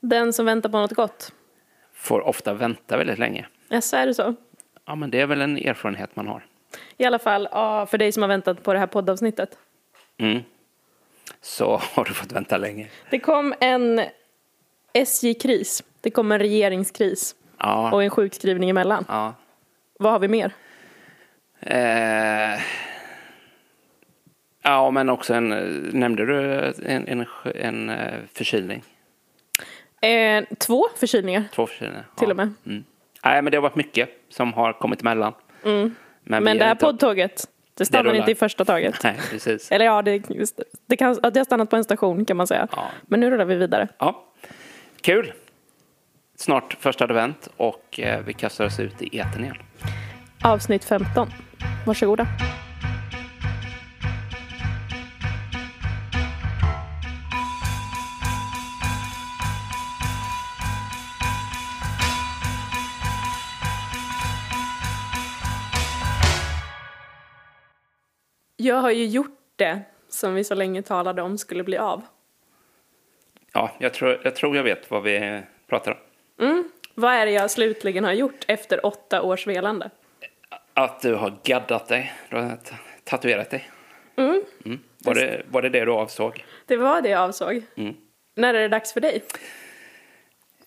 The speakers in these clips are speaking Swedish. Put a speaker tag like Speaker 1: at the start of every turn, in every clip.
Speaker 1: Den som väntar på något gott.
Speaker 2: får ofta vänta väldigt länge.
Speaker 1: Jaså, är det så?
Speaker 2: Ja, men det är väl en erfarenhet man har.
Speaker 1: I alla fall, ja, för dig som har väntat på det här poddavsnittet.
Speaker 2: Mm. Så har du fått vänta länge.
Speaker 1: Det kom en SJ-kris. Det kom en regeringskris.
Speaker 2: Ja,
Speaker 1: Och en sjukskrivning emellan.
Speaker 2: ja.
Speaker 1: Vad har vi mer?
Speaker 2: Eh, ja, men också en, nämnde du en, en, en eh, förkylning?
Speaker 1: Eh, två förkylningar
Speaker 2: Två förkylningar?
Speaker 1: till
Speaker 2: ja.
Speaker 1: och med.
Speaker 2: Mm. Nej, men det har varit mycket som har kommit emellan. Men,
Speaker 1: Mm. Men
Speaker 2: är
Speaker 1: det här poddtåget, det stannar
Speaker 2: rullar.
Speaker 1: inte i första taget.
Speaker 2: Nej, precis.
Speaker 1: Eller ja, det, det, kan, det har stannat på en station kan man säga.
Speaker 2: Ja.
Speaker 1: Men nu rullar vi vidare.
Speaker 2: Ja, kul. Snart första advent och eh, vi kastar oss ut i etern igen.
Speaker 1: Avsnitt 15. Varsågoda. Jag har ju gjort det som vi så länge talade om skulle bli av.
Speaker 2: Ja, jag tror jag, tror jag vet vad vi pratar om.
Speaker 1: Vad är det jag slutligen har gjort efter åtta års velande?
Speaker 2: Att du har gaddat dig, du har tatuerat dig. Mm. Var, det, var det det du avsåg?
Speaker 1: Det var det jag avsåg. När är det dags för dig?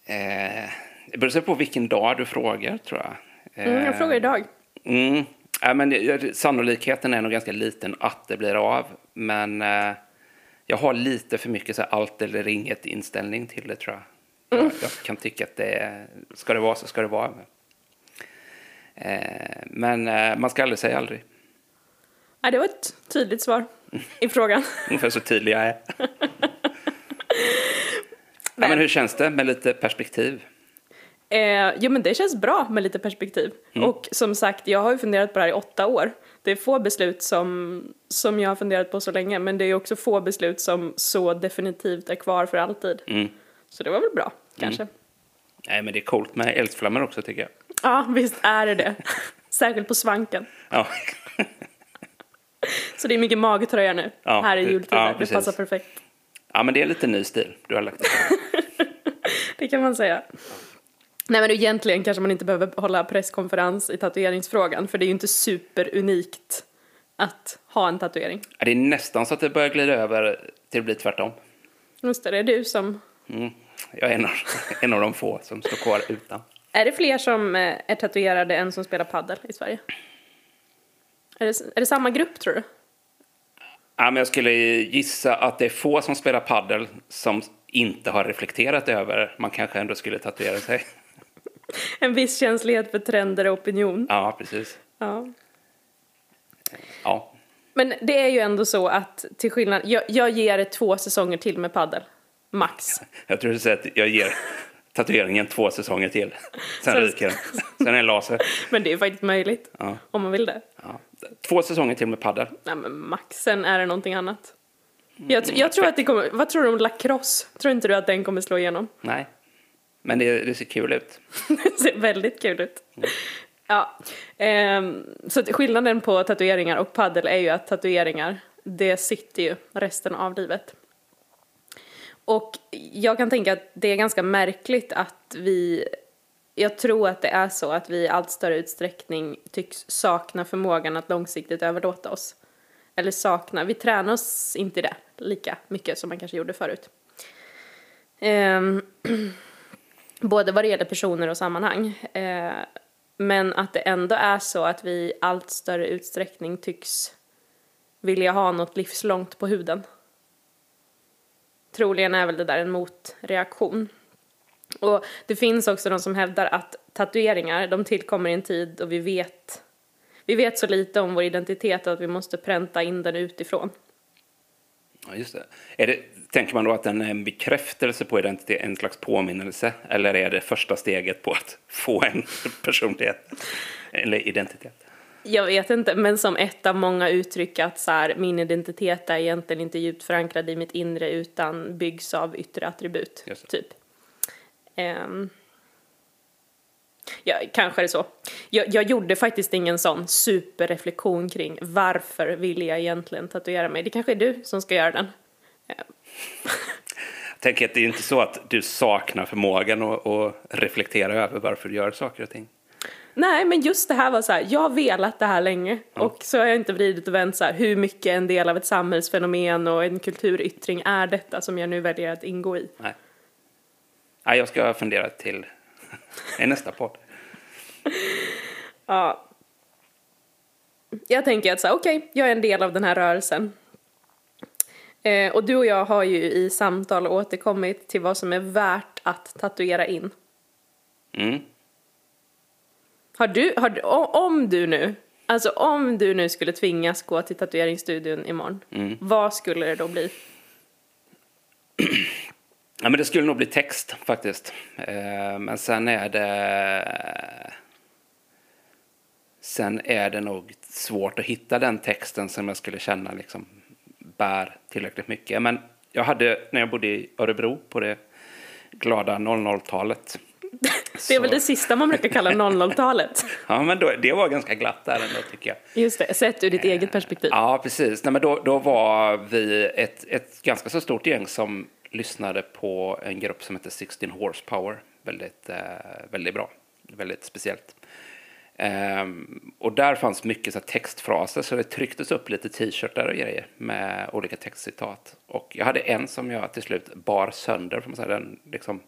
Speaker 2: Eh, det beror på vilken dag du frågar, tror jag. Eh,
Speaker 1: Mm, jag frågar idag.
Speaker 2: Mm. Ja, men sannolikheten är nog ganska liten att det blir av. Men eh, jag har lite för mycket så här, allt eller inget inställning till det, tror jag.
Speaker 1: Mm.
Speaker 2: Jag, jag kan tycka att det är, ska det vara så ska det vara. Eh, men eh, man ska aldrig säga aldrig.
Speaker 1: Nej, det var ett tydligt svar i frågan.
Speaker 2: Ungefär så tydlig jag är. ja, men hur känns det med lite perspektiv?
Speaker 1: Eh, jo, men det känns bra med lite perspektiv. Och som sagt, jag har ju funderat på det här i åtta år. Det är få beslut som, som jag har funderat på så länge, men det är också få beslut som så definitivt är kvar för alltid.
Speaker 2: Mm.
Speaker 1: Så det var väl bra, kanske.
Speaker 2: Nej, men det är coolt med eldflammor också, tycker jag.
Speaker 1: Ja, visst är det det. Särskilt på svanken.
Speaker 2: Ja,
Speaker 1: Så det är mycket magtröja nu,
Speaker 2: Ja,
Speaker 1: här i
Speaker 2: det-
Speaker 1: jultider.
Speaker 2: ja,
Speaker 1: det passar perfekt.
Speaker 2: ja men det är lite ny stil du har lagt
Speaker 1: Det kan man säga. Nej men egentligen kanske man inte behöver hålla presskonferens i tatueringsfrågan för det är ju inte superunikt att ha en tatuering.
Speaker 2: Det är nästan så att det börjar glida över till att bli tvärtom.
Speaker 1: Just det, det är du som...
Speaker 2: Mm. Jag är en av, en av de få som står kvar utan.
Speaker 1: Är det fler som eh, är tatuerade än som spelar paddel i Sverige? Är det, är det samma grupp tror du?
Speaker 2: Ja, men jag skulle gissa att det är få som spelar paddel som inte har reflekterat över man kanske ändå skulle tatuera sig.
Speaker 1: En viss känslighet för trender och opinion.
Speaker 2: Ja, precis.
Speaker 1: Ja.
Speaker 2: Ja,
Speaker 1: Men det är ju ändå så att till skillnad, jag, jag ger det två säsonger till med paddel. Max.
Speaker 2: jag tror du säger att jag ger tatueringen två säsonger till. Sen
Speaker 1: Så-
Speaker 2: ryker den. Sen är det laser.
Speaker 1: Men det är faktiskt möjligt.
Speaker 2: Ja.
Speaker 1: Om man vill det.
Speaker 2: Ja. Två säsonger till med paddel.
Speaker 1: Nej men max, sen är det någonting annat. Jag, jag tror att det kommer, vad tror du om lacrosse? Tror inte du att den kommer slå igenom?
Speaker 2: Nej, men det, det ser kul ut.
Speaker 1: Det ser väldigt kul ut. Ja, ehm, så skillnaden på tatueringar och paddel är ju att tatueringar, det sitter ju resten av livet. Och jag kan tänka att det är ganska märkligt att vi, jag tror att det är så att vi i allt större utsträckning tycks sakna förmågan att långsiktigt överlåta oss. Eller sakna, vi tränar oss inte i det lika mycket som man kanske gjorde förut. Ehm, både vad det gäller personer och sammanhang. Eh, men att det ändå är så att vi i allt större utsträckning tycks vilja ha något livslångt på huden. Troligen är väl det där en motreaktion. Och det finns också de som hävdar att tatueringar, de tillkommer i en tid då vi vet, vi vet så lite om vår identitet att vi måste pränta in den utifrån.
Speaker 2: Ja, just det. Är det. Tänker man då att den är en bekräftelse på identitet, en slags påminnelse? Eller är det första steget på att få en personlighet eller identitet?
Speaker 1: Jag vet inte, men som ett av många uttryck att så här, min identitet är egentligen inte djupt förankrad i mitt inre utan byggs av yttre attribut, typ. Ehm. Ja, kanske är det så. Jag, jag gjorde faktiskt ingen sån superreflektion kring varför vill jag egentligen tatuera mig. Det kanske är du som ska göra den. Ehm.
Speaker 2: Jag tänker att det är inte så att du saknar förmågan att, att reflektera över varför du gör saker och ting.
Speaker 1: Nej, men just det här var så här, jag har velat det här länge och så har jag inte vridit och vänt så här, hur mycket en del av ett samhällsfenomen och en kulturyttring är detta som jag nu väljer att ingå i.
Speaker 2: Nej. Nej, jag ska fundera till i nästa podd.
Speaker 1: Ja. Jag tänker att så okej, jag är en del av den här rörelsen. Eh, och du och jag har ju i samtal återkommit till vad som är värt att tatuera in.
Speaker 2: Mm.
Speaker 1: Har du, har du, om du nu, alltså om du nu skulle tvingas gå till tatueringsstudion imorgon, vad skulle det då bli?
Speaker 2: Ja, men det skulle nog bli text faktiskt. Eh, men sen är det... Sen är det nog svårt att hitta den texten som jag skulle känna liksom bär tillräckligt mycket. Men jag hade, när jag bodde i Örebro på det glada 00-talet.
Speaker 1: Det är väl det sista man brukar kalla 00-talet.
Speaker 2: Ja, men då, det var ganska glatt där ändå tycker jag.
Speaker 1: Just det, sett ur ditt eget perspektiv.
Speaker 2: Ja, precis. Nej, men då, då var vi ett, ett ganska så stort gäng som lyssnade på en grupp som heter 16 Horsepower. Väldigt, eh, väldigt bra. Väldigt speciellt. Um, och där fanns mycket så här, textfraser, så det trycktes upp lite t-shirtar och grejer med olika textcitat. Och jag hade en som jag till slut bar sönder, för man säga. Den liksom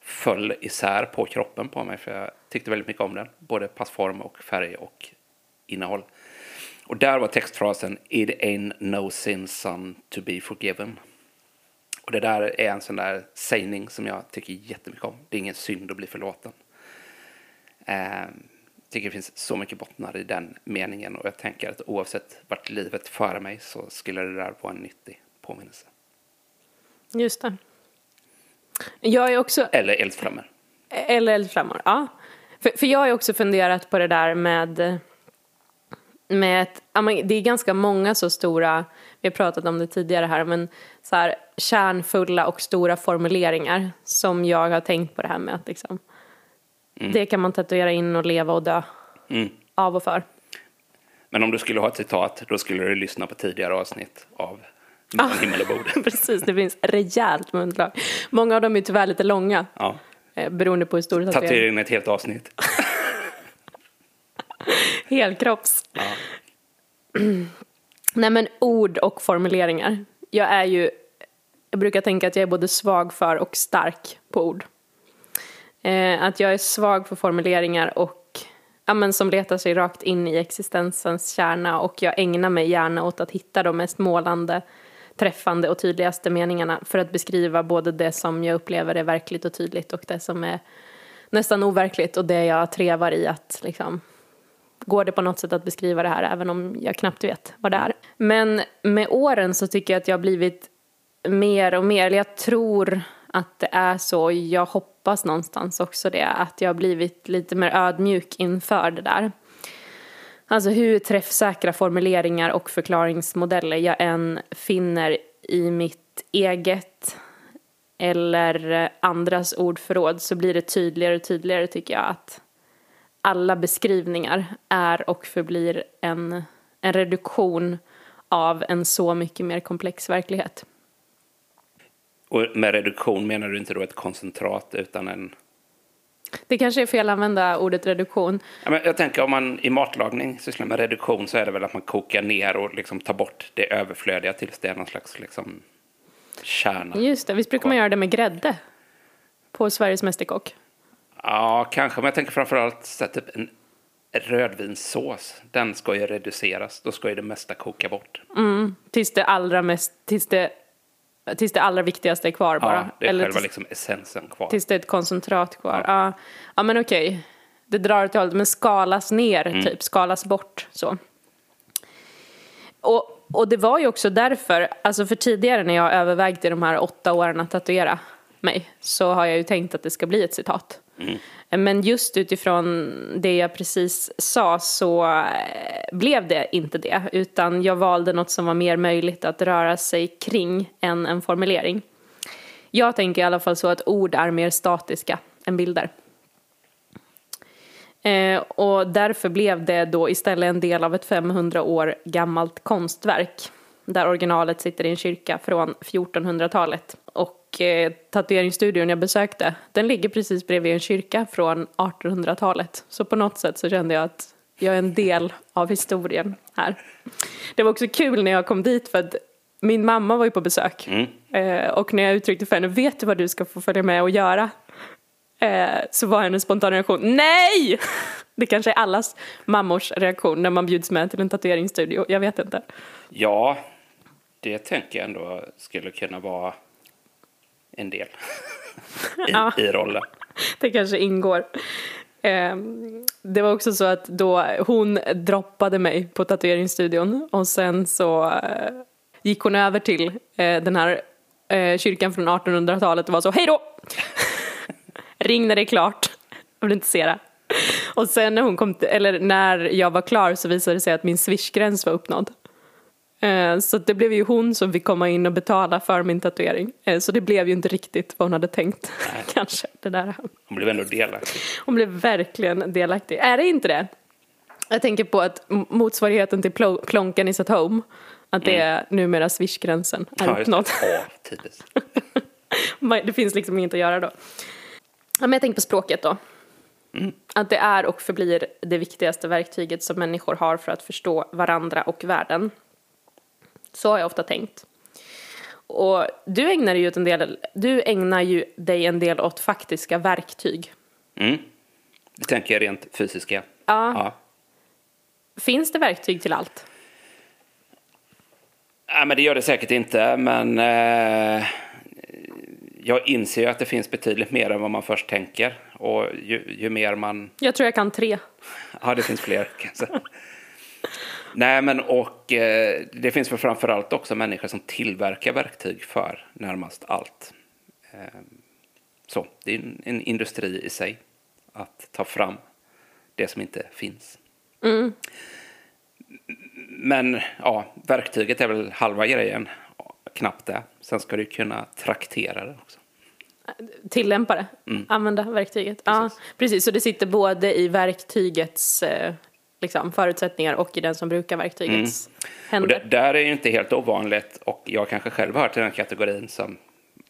Speaker 2: föll isär på kroppen på mig, för jag tyckte väldigt mycket om den. Både passform och färg och innehåll. Och där var textfrasen It ain't no sin son to be forgiven. Och det där är en sån där sägning som jag tycker jättemycket om. Det är ingen synd att bli förlåten. Eh, tycker det finns så mycket bottnar i den meningen och jag tänker att oavsett vart livet för mig så skulle det där vara en nyttig påminnelse.
Speaker 1: Just det. Jag är också,
Speaker 2: Eller eldflammor.
Speaker 1: eller eldflammor, ja. För, för jag har också funderat på det där med, med ett, det är ganska många så stora, vi har pratat om det tidigare här, men så här kärnfulla och stora formuleringar som jag har tänkt på det här med att liksom, det kan man tatuera in och leva och dö
Speaker 2: Mm.
Speaker 1: av och för.
Speaker 2: Men om du skulle ha ett citat, då skulle du lyssna på tidigare avsnitt av Mellan himmel och bord.
Speaker 1: Precis, det finns rejält med underlag. Många av dem är tyvärr lite långa,
Speaker 2: Ja.
Speaker 1: eh, beroende på hur stor
Speaker 2: Tatuera
Speaker 1: tatuering.
Speaker 2: in ett helt avsnitt.
Speaker 1: Helkropps.
Speaker 2: Ja.
Speaker 1: Nej men ord och formuleringar. Jag är ju, jag brukar tänka att jag är både svag för och stark på ord. Eh, att jag är svag för formuleringar och ja, men som letar sig rakt in i existensens kärna och jag ägnar mig gärna åt att hitta de mest målande, träffande och tydligaste meningarna för att beskriva både det som jag upplever är verkligt och tydligt och det som är nästan overkligt och det jag trevar i att liksom går det på något sätt att beskriva det här även om jag knappt vet vad det är. Men med åren så tycker jag att jag har blivit mer och mer, eller jag tror att det är så, jag hoppas någonstans också det, att jag har blivit lite mer ödmjuk inför det där. Alltså hur träffsäkra formuleringar och förklaringsmodeller jag än finner i mitt eget eller andras ordförråd så blir det tydligare och tydligare tycker jag att alla beskrivningar är och förblir en, en reduktion av en så mycket mer komplex verklighet.
Speaker 2: Och med reduktion menar du inte då ett koncentrat utan en...
Speaker 1: Det kanske är fel att använda ordet reduktion.
Speaker 2: Ja, men jag tänker om man i matlagning sysslar med reduktion så är det väl att man kokar ner och liksom tar bort det överflödiga tills det är någon slags liksom kärna.
Speaker 1: Just det, visst brukar man göra det med grädde? På Sveriges Mästerkock.
Speaker 2: Ja, kanske. Men jag tänker framförallt så typ en rödvinssås. Den ska ju reduceras. Då ska ju det mesta koka bort.
Speaker 1: Tills det allra mest, tills det, tills det allra viktigaste är kvar bara.
Speaker 2: Ja, det är
Speaker 1: Eller
Speaker 2: själva
Speaker 1: tills,
Speaker 2: liksom essensen kvar.
Speaker 1: tills det är ett koncentrat kvar. Ja, ja men okej. Det drar åt det hållet, men skalas ner
Speaker 2: Mm.
Speaker 1: typ, skalas bort så. Och, och det var ju också därför, alltså för tidigare när jag övervägde de här åtta åren att tatuera mig så har jag ju tänkt att det ska bli ett citat. Men just utifrån det jag precis sa så eh, blev det inte det utan jag valde något som var mer möjligt att röra sig kring än en formulering. Jag tänker i alla fall så att ord är mer statiska än bilder. Eh, och därför blev det då istället en del av ett 500 år gammalt konstverk där originalet sitter i en kyrka från 1400-talet. Och eh, tatueringsstudion jag besökte, den ligger precis bredvid en kyrka från 1800-talet. Så på något sätt så kände jag att jag är en del av historien här. Det var också kul när jag kom dit för att min mamma var ju på besök.
Speaker 2: Mm.
Speaker 1: Eh, och när jag uttryckte för henne, vet du vad du ska få följa med och göra? Eh, så var hennes spontana reaktion, nej! Det kanske är allas mammors reaktion när man bjuds med till en tatueringsstudio, jag vet inte.
Speaker 2: Ja, det tänker jag ändå skulle kunna vara en del i,
Speaker 1: Ja.
Speaker 2: i rollen.
Speaker 1: Det kanske ingår. Eh, det var också så att då hon droppade mig på tatueringsstudion och sen så eh, gick hon över till eh, den här eh, kyrkan från 1800-talet och var så hej då! Ring när det är klart, jag vill inte se det. Och sen när hon kom eller när jag var klar så visade det sig att min swishgräns var uppnådd. Eh, Så det blev ju hon som fick komma in och betala för min tatuering. Eh, Så det blev ju inte riktigt vad hon hade tänkt. Kanske det där.
Speaker 2: Hon blev ändå delaktig.
Speaker 1: Hon blev verkligen delaktig. Är det inte det? Jag tänker på att motsvarigheten till plo- Plonkan is at home. Att det är numera swishgränsen är
Speaker 2: Ja, det. Ja,
Speaker 1: Det finns liksom inget att göra då. Ja, men jag tänker på språket då. Att det är och förblir det viktigaste verktyget som människor har för att förstå varandra och världen. Så har jag ofta tänkt. Och du ägnar ju, en del, du ägnar ju dig en del åt faktiska verktyg.
Speaker 2: Mm. Det tänker jag rent fysiska.
Speaker 1: Ja.
Speaker 2: Ja.
Speaker 1: Finns det verktyg till allt?
Speaker 2: Nej, men det gör det säkert inte, men eh, jag inser ju att det finns betydligt mer än vad man först tänker. Och ju, ju mer man...
Speaker 1: Jag tror jag kan tre.
Speaker 2: Ja, det finns fler kan jag säga. Nej, men och eh, det finns väl framförallt också människor som tillverkar verktyg för närmast allt. Eh, så, det är en, en industri i sig att ta fram det som inte finns. Men ja, verktyget är väl halva grejen, knappt det. Sen ska du kunna traktera det också.
Speaker 1: Tillämpa det. Använda verktyget. Ja,
Speaker 2: Precis.
Speaker 1: precis. Så det sitter både i verktygets eh, liksom, förutsättningar och i den som brukar verktygets
Speaker 2: Och
Speaker 1: händer.
Speaker 2: det, där är ju inte helt ovanligt och jag kanske själv hör till den kategorin som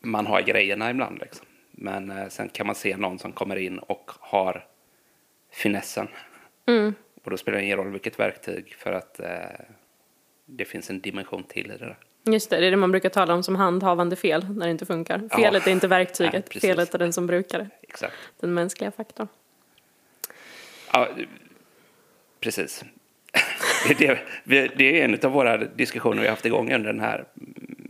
Speaker 2: man har grejerna ibland. Liksom. Men eh, sen kan man se någon som kommer in och har finessen. Och då spelar det ingen roll vilket verktyg för att eh, det finns en dimension till i det där.
Speaker 1: Just det, det är det man brukar tala om som handhavande fel när det inte funkar.
Speaker 2: Ja.
Speaker 1: Felet är inte
Speaker 2: Nej,
Speaker 1: verktyget,
Speaker 2: precis.
Speaker 1: felet är den som brukar det.
Speaker 2: Exakt.
Speaker 1: Den mänskliga faktorn.
Speaker 2: Ja, precis. Det är, det, är en av våra diskussioner vi har haft igång under den här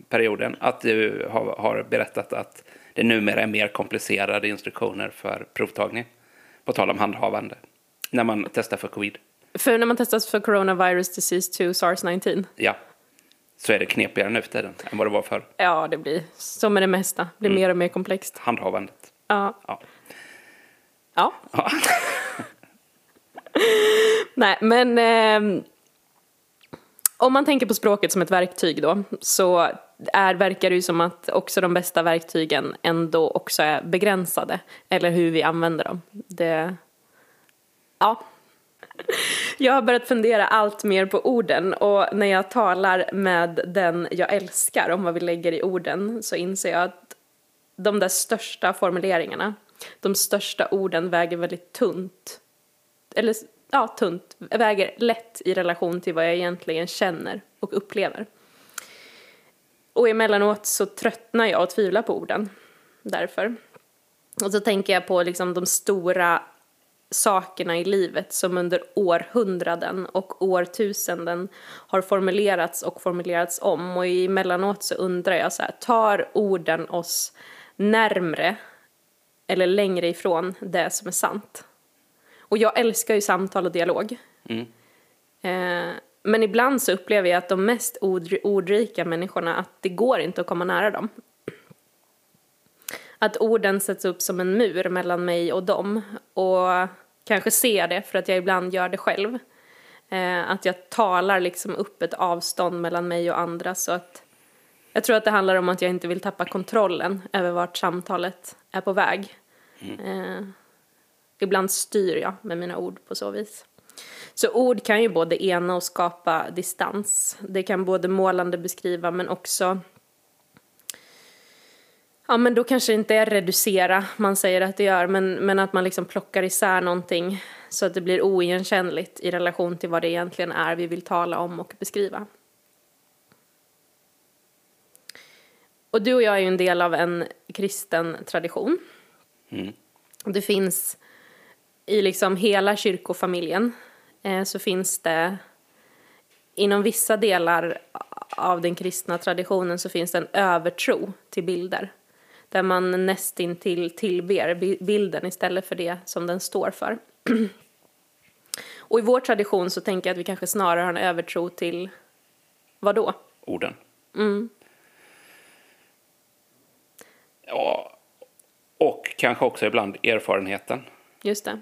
Speaker 2: perioden. Att du har, har berättat att det numera är mer komplicerade instruktioner för provtagning. På tal om handhavande. När man testar för covid.
Speaker 1: För när man testas för coronavirus disease 2 SARS-19,
Speaker 2: Ja. Så är det knepigare nu för tiden än vad det var för
Speaker 1: ja det blir som med det mesta, det blir mer och mer komplext.
Speaker 2: handhavandet.
Speaker 1: Ja.
Speaker 2: Ja.
Speaker 1: ja. Nej, men eh, om man tänker på språket som ett verktyg då så är, verkar det ju som att också de bästa verktygen ändå också är begränsade. Eller hur vi använder dem. Det, ja. Jag har börjat fundera allt mer på orden och när jag talar med den jag älskar om vad vi lägger i orden så inser jag att de där största formuleringarna, de största orden väger väldigt tunt eller ja, tunt, väger lätt i relation till vad jag egentligen känner och upplever. Och emellanåt så tröttnar jag och tvivlar på orden därför. Och så tänker jag på liksom de stora sakerna i livet som under århundraden och årtusenden har formulerats och formulerats om. Och emellanåt så undrar jag så här, tar orden oss närmre eller längre ifrån det som är sant? Och jag älskar ju samtal och dialog. Eh, men ibland så upplever jag att de mest ord, ordrika människorna, att det går inte att komma nära dem. Att orden sätts upp som en mur mellan mig och dem. Och kanske ser det för att jag ibland gör det själv. Eh, att jag talar liksom upp ett avstånd mellan mig och andra så att jag tror att det handlar om att jag inte vill tappa kontrollen över vart samtalet är på väg. Eh, ibland styr jag med mina ord på så vis. Så ord kan ju både ena och skapa distans. Det kan både målande beskriva men också Ja, men då kanske det inte är reducera man säger att det gör, men, men att man liksom plockar isär någonting så att det blir oigenkännligt i relation till vad det egentligen är vi vill tala om och beskriva. Och du och jag är ju en del av en kristen tradition.
Speaker 2: Mm.
Speaker 1: Det finns i liksom hela kyrkofamiljen eh, så finns det inom vissa delar av den kristna traditionen så finns det en övertro till bilder. Där man nästintill tillber bilden istället för det som den står för. Och i vår tradition så tänker jag att vi kanske snarare har en övertro till vad då?
Speaker 2: Orden.
Speaker 1: Mm.
Speaker 2: Ja, och kanske också ibland erfarenheten.
Speaker 1: Just det.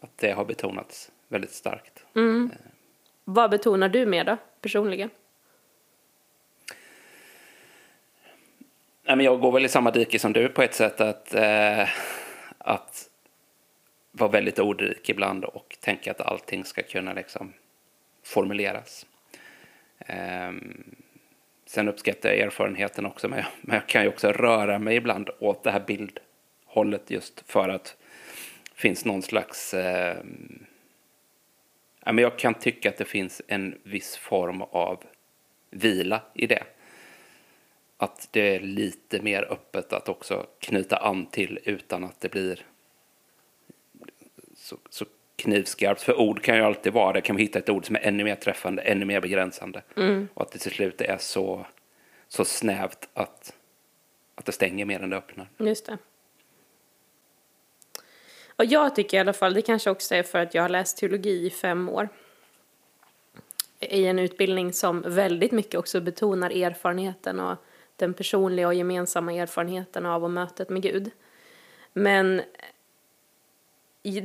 Speaker 2: Att det har betonats väldigt starkt.
Speaker 1: Mm. Vad betonar du mer då, personligen?
Speaker 2: Nej, men jag går väl i samma dike som du på ett sätt att, eh, att vara väldigt ordrik ibland och tänka att allting ska kunna liksom formuleras. Eh, sen uppskattar jag erfarenheten också, men jag, men jag kan ju också röra mig ibland åt det här bildhållet just för att finns någon slags... Eh, ja, men jag kan tycka att det finns en viss form av vila i det att det är lite mer öppet att också knyta an till utan att det blir så, så knivskarpt. För ord kan ju alltid vara det. Kan vi hitta ett ord som är ännu mer träffande, ännu mer begränsande.
Speaker 1: Mm.
Speaker 2: Och att det till slut är så, så snävt att, att det stänger mer än det öppnar.
Speaker 1: Just det. Och jag tycker i alla fall, det kanske också är för att jag har läst teologi i fem år. I en utbildning som väldigt mycket också betonar erfarenheten och den personliga och gemensamma erfarenheten av och mötet med Gud. Men,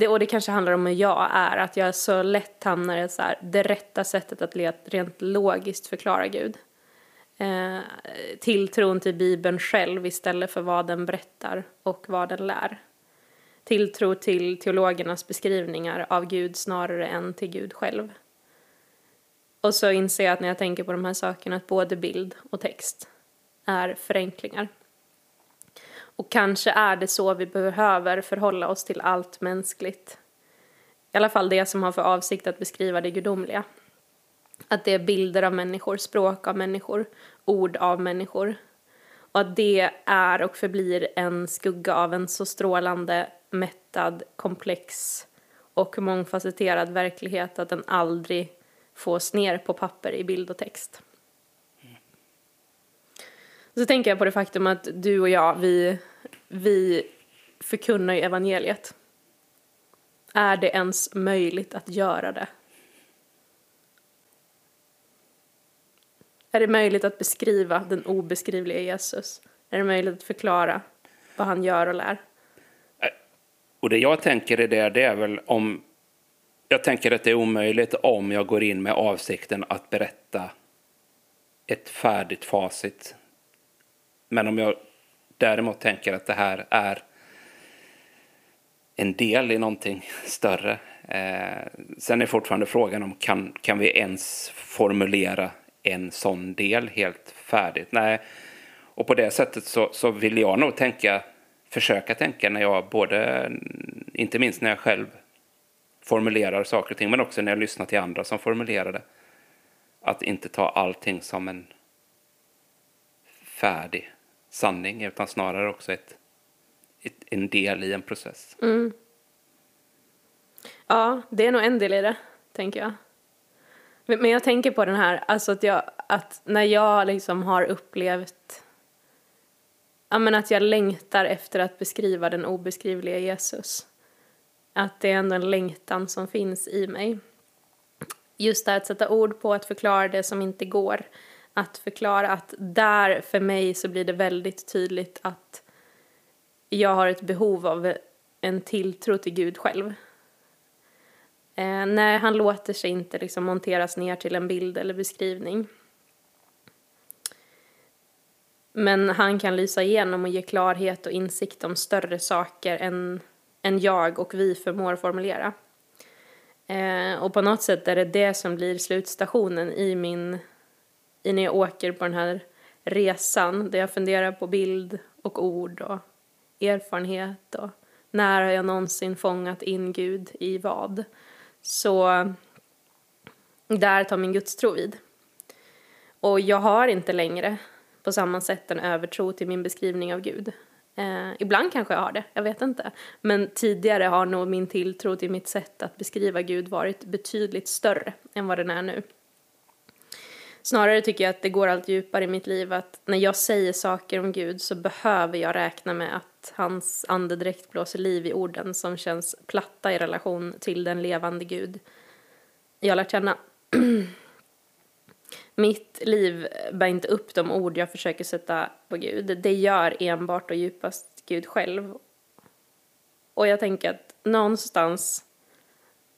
Speaker 1: och det kanske handlar om hur jag är, att jag så lätt hamnar i så här, det rätta sättet att rent logiskt förklara Gud. Eh, tilltron till Bibeln själv istället för vad den berättar och vad den lär. Tilltro till teologernas beskrivningar av Gud snarare än till Gud själv. Och så inser jag att när jag tänker på de här sakerna att både bild och text är förenklingar. Och kanske är det så vi behöver förhålla oss till allt mänskligt. I alla fall det som har för avsikt att beskriva det gudomliga. Att det är bilder av människor, språk av människor, ord av människor. Och att det är och förblir en skugga av en så strålande, mättad, komplex och mångfacetterad verklighet att den aldrig fås ner på papper i bild och text. Så tänker jag på det faktum att du och jag, vi, vi förkunnar ju evangeliet. Är det ens möjligt att göra det? Är det möjligt att beskriva den obeskrivliga Jesus? Är det möjligt att förklara vad han gör och lär?
Speaker 2: Eh, och det jag tänker är det, det är väl om... Jag tänker att det är omöjligt om jag går in med avsikten att berätta ett färdigt facit men om jag däremot tänker att det här är en del i någonting större. Eh, sen är fortfarande frågan om kan, kan vi ens formulera en sån del helt färdigt? Nej, och på det sättet så, så vill jag nog tänka, försöka tänka när jag både, inte minst när jag själv formulerar saker och ting, men också när jag lyssnar till andra som formulerar det. Att inte ta allting som en färdig sanning utan snarare också ett, ett, en del i en process.
Speaker 1: Mm. Ja, det är nog en del i det, tänker jag. Men jag tänker på den här, alltså att, jag, att när jag liksom har upplevt ja, men att jag längtar efter att beskriva den obeskrivliga Jesus. Att det är ändå en längtan som finns i mig. Just det här att sätta ord på, att förklara det som inte går att förklara att där för mig så blir det väldigt tydligt att jag har ett behov av en tilltro till Gud själv. Eh, nej, han låter sig inte liksom monteras ner till en bild eller beskrivning. Men han kan lysa igenom och ge klarhet och insikt om större saker än, än jag och vi förmår formulera. Eh, och på något sätt är det det som blir slutstationen i min i när jag åker på den här resan där jag funderar på bild och ord och erfarenhet och när har jag någonsin fångat in Gud i vad? Så där tar min gudstro vid. Och jag har inte längre på samma sätt en övertro till min beskrivning av Gud. Eh, ibland kanske jag har det, jag vet inte. Men tidigare har nog min tilltro till mitt sätt att beskriva Gud varit betydligt större än vad den är nu. Snarare tycker jag att det går allt djupare i mitt liv att när jag säger saker om Gud så behöver jag räkna med att hans andedräkt blåser liv i orden som känns platta i relation till den levande Gud jag lärt känna. Mitt liv bär inte upp de ord jag försöker sätta på Gud. Det gör enbart och djupast Gud själv. Och jag tänker att någonstans,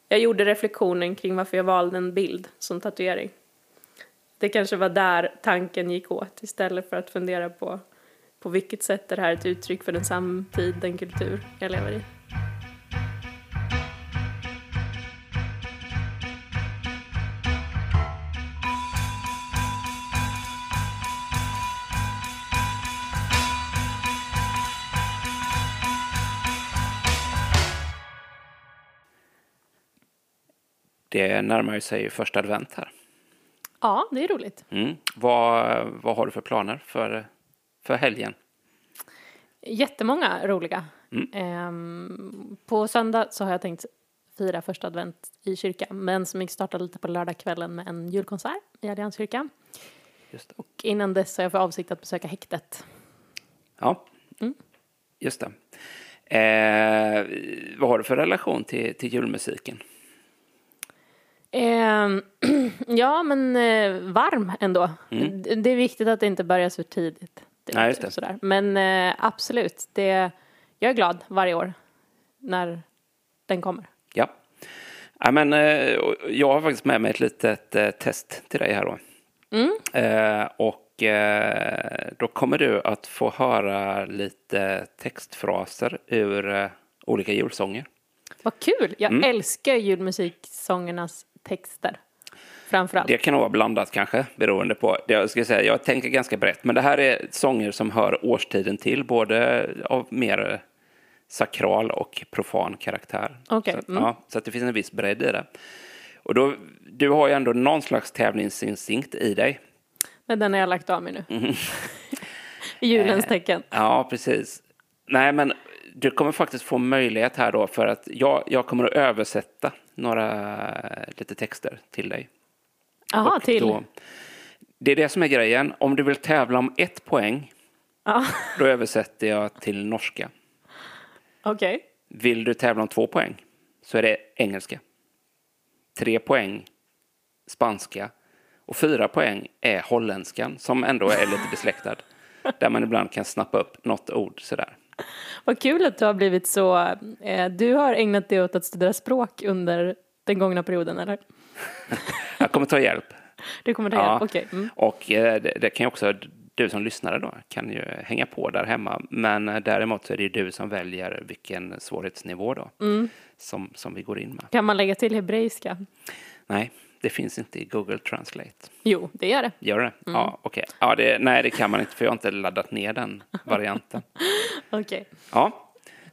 Speaker 1: jag gjorde reflektionen kring varför jag valde en bild som tatuering. Det kanske var där tanken gick åt istället för att fundera på på vilket sätt är det här ett uttryck för den samtid, den kultur jag lever i.
Speaker 2: Det närmar sig första advent här.
Speaker 1: Ja, det är roligt.
Speaker 2: Mm. Vad, vad har du för planer för, för helgen?
Speaker 1: Jättemånga roliga. Mm. Ehm, på söndag så har jag tänkt fira första advent i kyrkan, men som jag startar lite på lördagskvällen med en julkonsert i Allianskyrkan. Och innan dess har jag för avsikt att besöka häktet.
Speaker 2: Ja, mm. just det. Eh, vad har du för relation till, till julmusiken?
Speaker 1: Eh, ja, men eh, varm ändå. Mm. Det är viktigt att det inte börjar så tidigt.
Speaker 2: Det Nej, just det. Sådär.
Speaker 1: Men eh, absolut, det, jag är glad varje år när den kommer.
Speaker 2: Ja. ja men, eh, jag har faktiskt med mig ett litet eh, test till dig här då. Mm. Eh, och då kommer du att få höra lite textfraser ur olika julsånger.
Speaker 1: Vad kul! Jag mm. älskar julmusiksångernas texter. Framförallt.
Speaker 2: Det kan nog vara blandat kanske, beroende på. Jag, ska säga, jag tänker ganska brett, men det här är sånger som hör årstiden till, både av mer sakral och profan karaktär.
Speaker 1: Okay.
Speaker 2: Så,
Speaker 1: mm. ja,
Speaker 2: så att det finns en viss bredd i det. Och då, du har ju ändå någon slags tävlingsinstinkt i dig.
Speaker 1: Men den har jag lagt av mig nu. Mm. I julens tecken.
Speaker 2: Ja, precis. Nej, men du kommer faktiskt få möjlighet här då för att jag, jag kommer att översätta några lite texter till dig.
Speaker 1: Jaha, till? Då,
Speaker 2: det är det som är grejen. Om du vill tävla om ett poäng, ja. då översätter jag till norska.
Speaker 1: Okej. Okay.
Speaker 2: Vill du tävla om två poäng, så är det engelska. Tre poäng, spanska. Och fyra poäng är holländskan, som ändå är lite besläktad. där man ibland kan snappa upp något ord sådär.
Speaker 1: Vad kul att du har blivit så... Eh, du har ägnat dig åt att studera språk under den gångna perioden, eller?
Speaker 2: jag kommer ta hjälp.
Speaker 1: Du kommer ta ja. hjälp, okej. Okay. Mm.
Speaker 2: Och eh, det, det, kan ju också, du som lyssnare då, kan ju hänga på där hemma. Men eh, däremot så är det ju du som väljer vilken svårighetsnivå då, mm. som, som vi går in med.
Speaker 1: Kan man lägga till hebreiska?
Speaker 2: Nej, det finns inte i Google Translate.
Speaker 1: Jo, det gör det.
Speaker 2: Gör det? Mm. Ja, okej. Okay. Ja, det, nej, det kan man inte för jag har inte laddat ner den varianten.
Speaker 1: okej. Okay.
Speaker 2: Ja,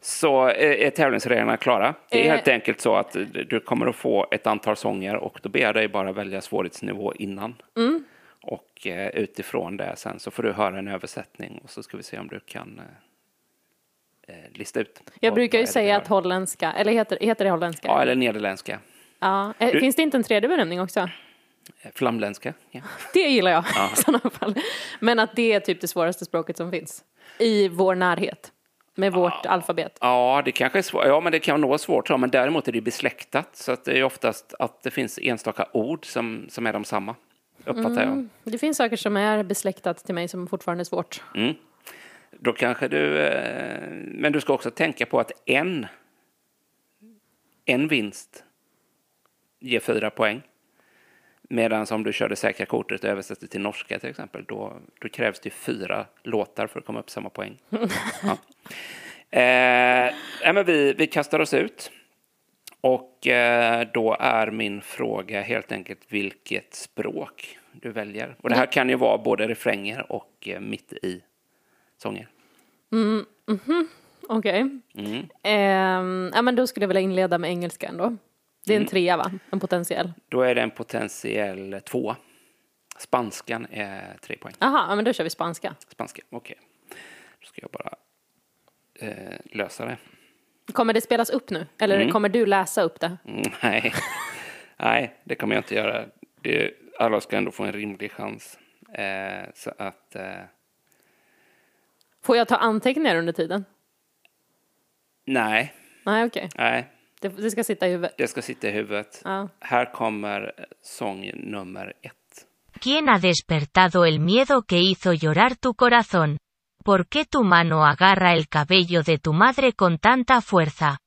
Speaker 2: så är tävlingsreglerna klara. Det är eh. helt enkelt så att du kommer att få ett antal sånger och då ber jag dig bara välja svårighetsnivå innan. Mm. Och eh, utifrån det sen så får du höra en översättning och så ska vi se om du kan eh, eh lista ut.
Speaker 1: Jag brukar ju säga att holländska, eller heter, heter det holländska?
Speaker 2: Ja, eller nederländska.
Speaker 1: Ja. Du, Finns det inte en tredje benämning också?
Speaker 2: Flamländska. Ja.
Speaker 1: Det gillar jag ja. i sådana fall. Men att det är typ det svåraste språket som finns i vår närhet. Med vårt ja, alfabet?
Speaker 2: Ja, det kanske är svårt. Ja, men det kan nog vara svårt. Men däremot är det besläktat. Så att det är oftast att det finns enstaka ord som, som är de samma. Uppfattar mm,
Speaker 1: jag. Det finns saker som är besläktat till mig som fortfarande är svårt.
Speaker 2: Mm. Då kanske du... Eh, men du ska också tänka på att en, en vinst ger fyra poäng. Medan om du kör det säkra kortet och översätter till norska till exempel, då, då krävs det fyra låtar för att komma upp samma poäng. ja. eh, men vi, vi kastar oss ut. Och eh, då är min fråga helt enkelt vilket språk du väljer. Och det här kan ju vara både refränger och eh, mitt i sånger.
Speaker 1: Okej.
Speaker 2: Mm.
Speaker 1: Ehm, ja, men då skulle jag vilja inleda med engelska ändå. Det är en trea, va? En potentiell.
Speaker 2: Då är det en potentiell tvåa. Spanskan är tre poäng.
Speaker 1: Aha, men då kör vi spanska.
Speaker 2: Spanska, okej. Då ska jag bara eh, lösa det.
Speaker 1: Kommer det spelas upp nu? Eller kommer du läsa upp det?
Speaker 2: Mm, nej. nej, det kommer jag inte göra. Det, alla ska ändå få en rimlig chans. Eh, så att... Eh,
Speaker 1: Får jag ta anteckningar under tiden?
Speaker 2: nej,
Speaker 1: Nej, okej.
Speaker 2: nej.
Speaker 1: Det, det ska sitta i huvudet.
Speaker 2: Det ska sitta i huvudet.
Speaker 1: Ja.
Speaker 2: Här kommer sång nummer ett.
Speaker 3: ¿Quién ha despertado el miedo que hizo llorar tu corazón? ¿Por qué tu mano agarra el cabello de tu madre con tanta fuerza?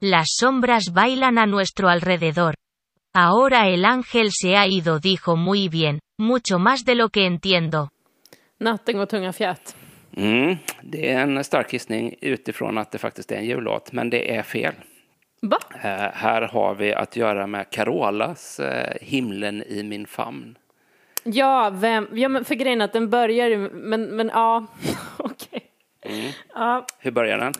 Speaker 3: Las sombras bailan a nuestro alrededor. Ahora el ángel se ha ido, dijo muy bien, mucho más de lo que entiendo.
Speaker 1: Natten går tunga fjät.
Speaker 2: Mm, det är en stark gissning utifrån att det faktiskt är en jullåt, men det är fel.
Speaker 1: Va?
Speaker 2: Eh, här har vi att göra med Carolas eh, Himlen i min famn.
Speaker 1: Ja, vem? Ja, men för grejen att den börjar men, men ja, okej. Ja,
Speaker 2: Hur börjar den?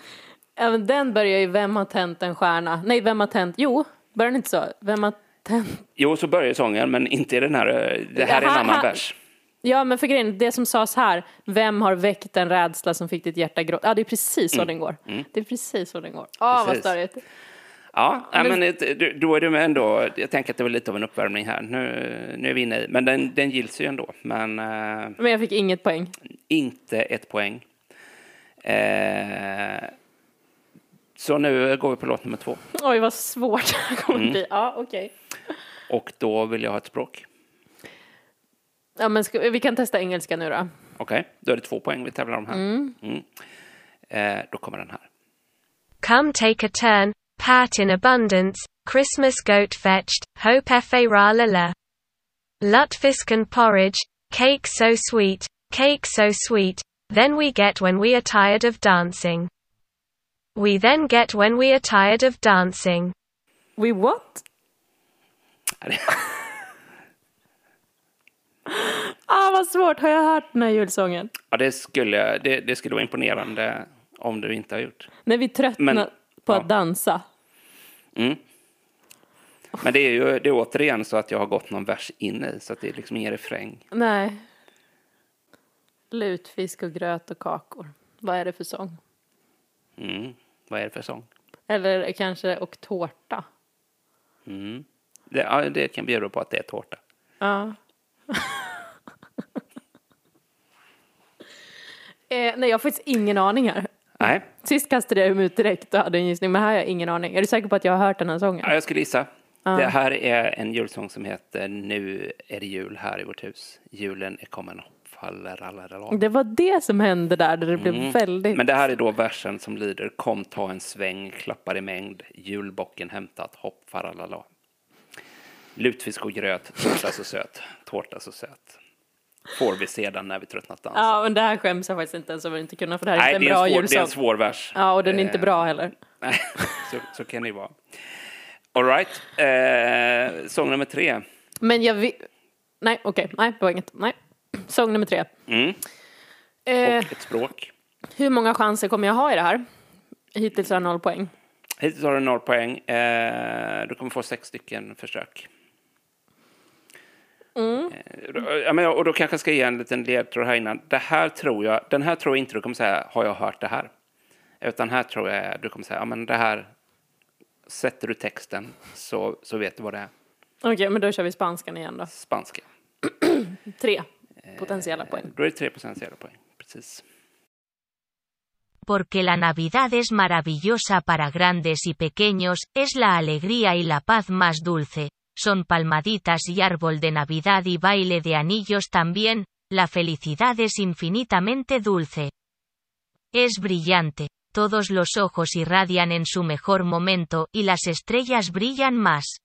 Speaker 1: även den börjar ju, vem har tänt en stjärna? Nej, vem har tänt, jo, börjar den inte så? Vem har tänt?
Speaker 2: Jo, så börjar sången, men inte i den här. eh, Det här är en annan
Speaker 1: här-
Speaker 2: vers.
Speaker 1: Ja, men för grejen, det som sades här, vem har väckt en rädsla som fick ditt hjärta gråta? Ja, det är precis så den går. Det är precis så den går. Åh, vad
Speaker 2: Precis.
Speaker 1: störigt.
Speaker 2: Ja, men du- då är du med ändå. Jag tänker att det var lite av en uppvärmning här. Nu, nu är vi inne i, men den, den gills ju ändå. Men eh,
Speaker 1: Men jag fick inget poäng.
Speaker 2: inte ett poäng. Eh, så nu går vi på låt nummer två.
Speaker 1: Oj, vad svårt det här kommer bli. Ja, okej.
Speaker 2: Och då vill jag ha ett språk.
Speaker 1: Ja, men ska, vi kan testa engelska nu då.
Speaker 2: Okej, då är det två poäng vi tävlar om här. Mm. Eh, då kommer den här.
Speaker 4: Come take a turn, pat in abundance, Christmas goat fetched, hope fa ra la la. Lutfisken porridge, cake so sweet, cake so sweet, then we get when we are tired of dancing. We then get when we are tired of dancing.
Speaker 1: We what? ah, vad svårt. Har jag hört den här julsången?
Speaker 2: Ja, det skulle, det, det skulle vara imponerande om du inte har gjort.
Speaker 1: När vi tröttnar
Speaker 2: Men-
Speaker 1: på
Speaker 2: ja.
Speaker 1: att dansa.
Speaker 2: Mm. Men det är ju det är återigen så att jag har gått någon vers in i, så att det är liksom ingen refräng.
Speaker 1: Nej. Lutfisk och gröt och kakor. Vad är det för sång?
Speaker 2: Mm. Vad är det för sång?
Speaker 1: Eller kanske och tårta.
Speaker 2: Mm. Det, ja, det kan bjuda på att det är tårta.
Speaker 1: Ja. eh, nej, jag har faktiskt ingen aning här.
Speaker 2: Nej,
Speaker 1: Sist kastade jag mig ut direkt och hade en gissning, men här har jag ingen aning. Är du säker på att jag har hört den här sången?
Speaker 2: ja, jag skulle gissa. Det här är en julsång som heter Nu är det jul här i vårt hus. Julen är kommen.
Speaker 1: Det var det som hände där, där det blev väldigt...
Speaker 2: Mm. Men det här är då versen som lyder Kom ta en sväng, klappar i mängd, julbocken hämtat, hopp faralala. Lutfisk och gröt, tårta så söt, tårta så söt. Får vi sedan när vi tröttnat dansa.
Speaker 1: Ja, men det här skäms jag faktiskt inte ens över inte kunna, för det här är
Speaker 2: Nej,
Speaker 1: inte
Speaker 2: det
Speaker 1: en
Speaker 2: är,
Speaker 1: bra
Speaker 2: en svår, det är
Speaker 1: julsång.
Speaker 2: en svår vers.
Speaker 1: Ja, och den är inte
Speaker 2: Eh,
Speaker 1: bra heller.
Speaker 2: Nej, så, så kan det ju vara. All right. Eh, sång nummer tre.
Speaker 1: Men jag vill... Nej, okej, nej, det var inget. Nej. Sång nummer tre.
Speaker 2: Mm.
Speaker 1: Eh,
Speaker 2: Och ett språk.
Speaker 1: hur många chanser kommer jag ha i det här? Hittills har jag noll poäng.
Speaker 2: Hittills har du noll poäng. Eh, du kommer få sex stycken försök. Eh, ja, men, och då kanske jag ska ge en liten ledtråd här innan. Det här tror jag, den här tror jag inte du kommer säga, har jag hört det här? Utan här tror jag du kommer säga, ja men det här, sätter du texten så, så vet du vad det är.
Speaker 1: Okej, men då kör vi spanskan igen då.
Speaker 2: Spanska.
Speaker 1: Tre potentiella poäng.
Speaker 2: Då är det 3 procents poäng. Precis.
Speaker 3: Porque la Navidad es maravillosa para grandes y pequeños, es la alegría y la paz más dulce. Son palmaditas y árbol de Navidad y baile de anillos también, la felicidad es infinitamente dulce. Es brillante, todos los ojos irradian en su mejor momento, y las estrellas brillan más.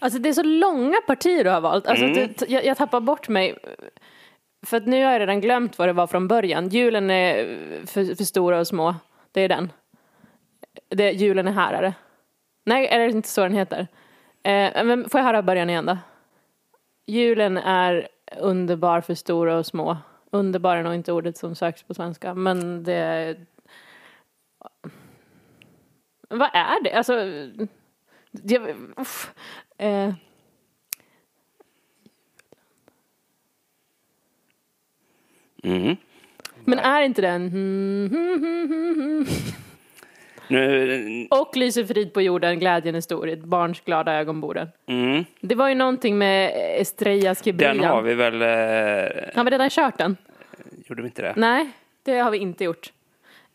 Speaker 1: Alltså det är så långa partier du har valt. Alltså, det, jag, jag tappar bort mig. För att nu har jag redan glömt vad det var från början. Julen är för, för stora och små. Det är den. Det, julen är här är det. Nej, är det inte så den heter? Eh, men får jag höra början igen då? Julen är underbar för stora och små. Underbar är nog inte ordet som söks på svenska, men det... Vad är det? Alltså... Jag, uff, eh,
Speaker 2: Mm.
Speaker 1: men är inte den...
Speaker 2: Nu,
Speaker 1: Och lyser frid på jorden, glädjen är stor ett barns glada ögon bor den.
Speaker 2: mm.
Speaker 1: Det var ju någonting med Estrella Skibrillan.
Speaker 2: Den har vi väl... Eh,
Speaker 1: Har vi redan kört den?
Speaker 2: gjorde vi inte det?
Speaker 1: Nej, det har vi inte gjort.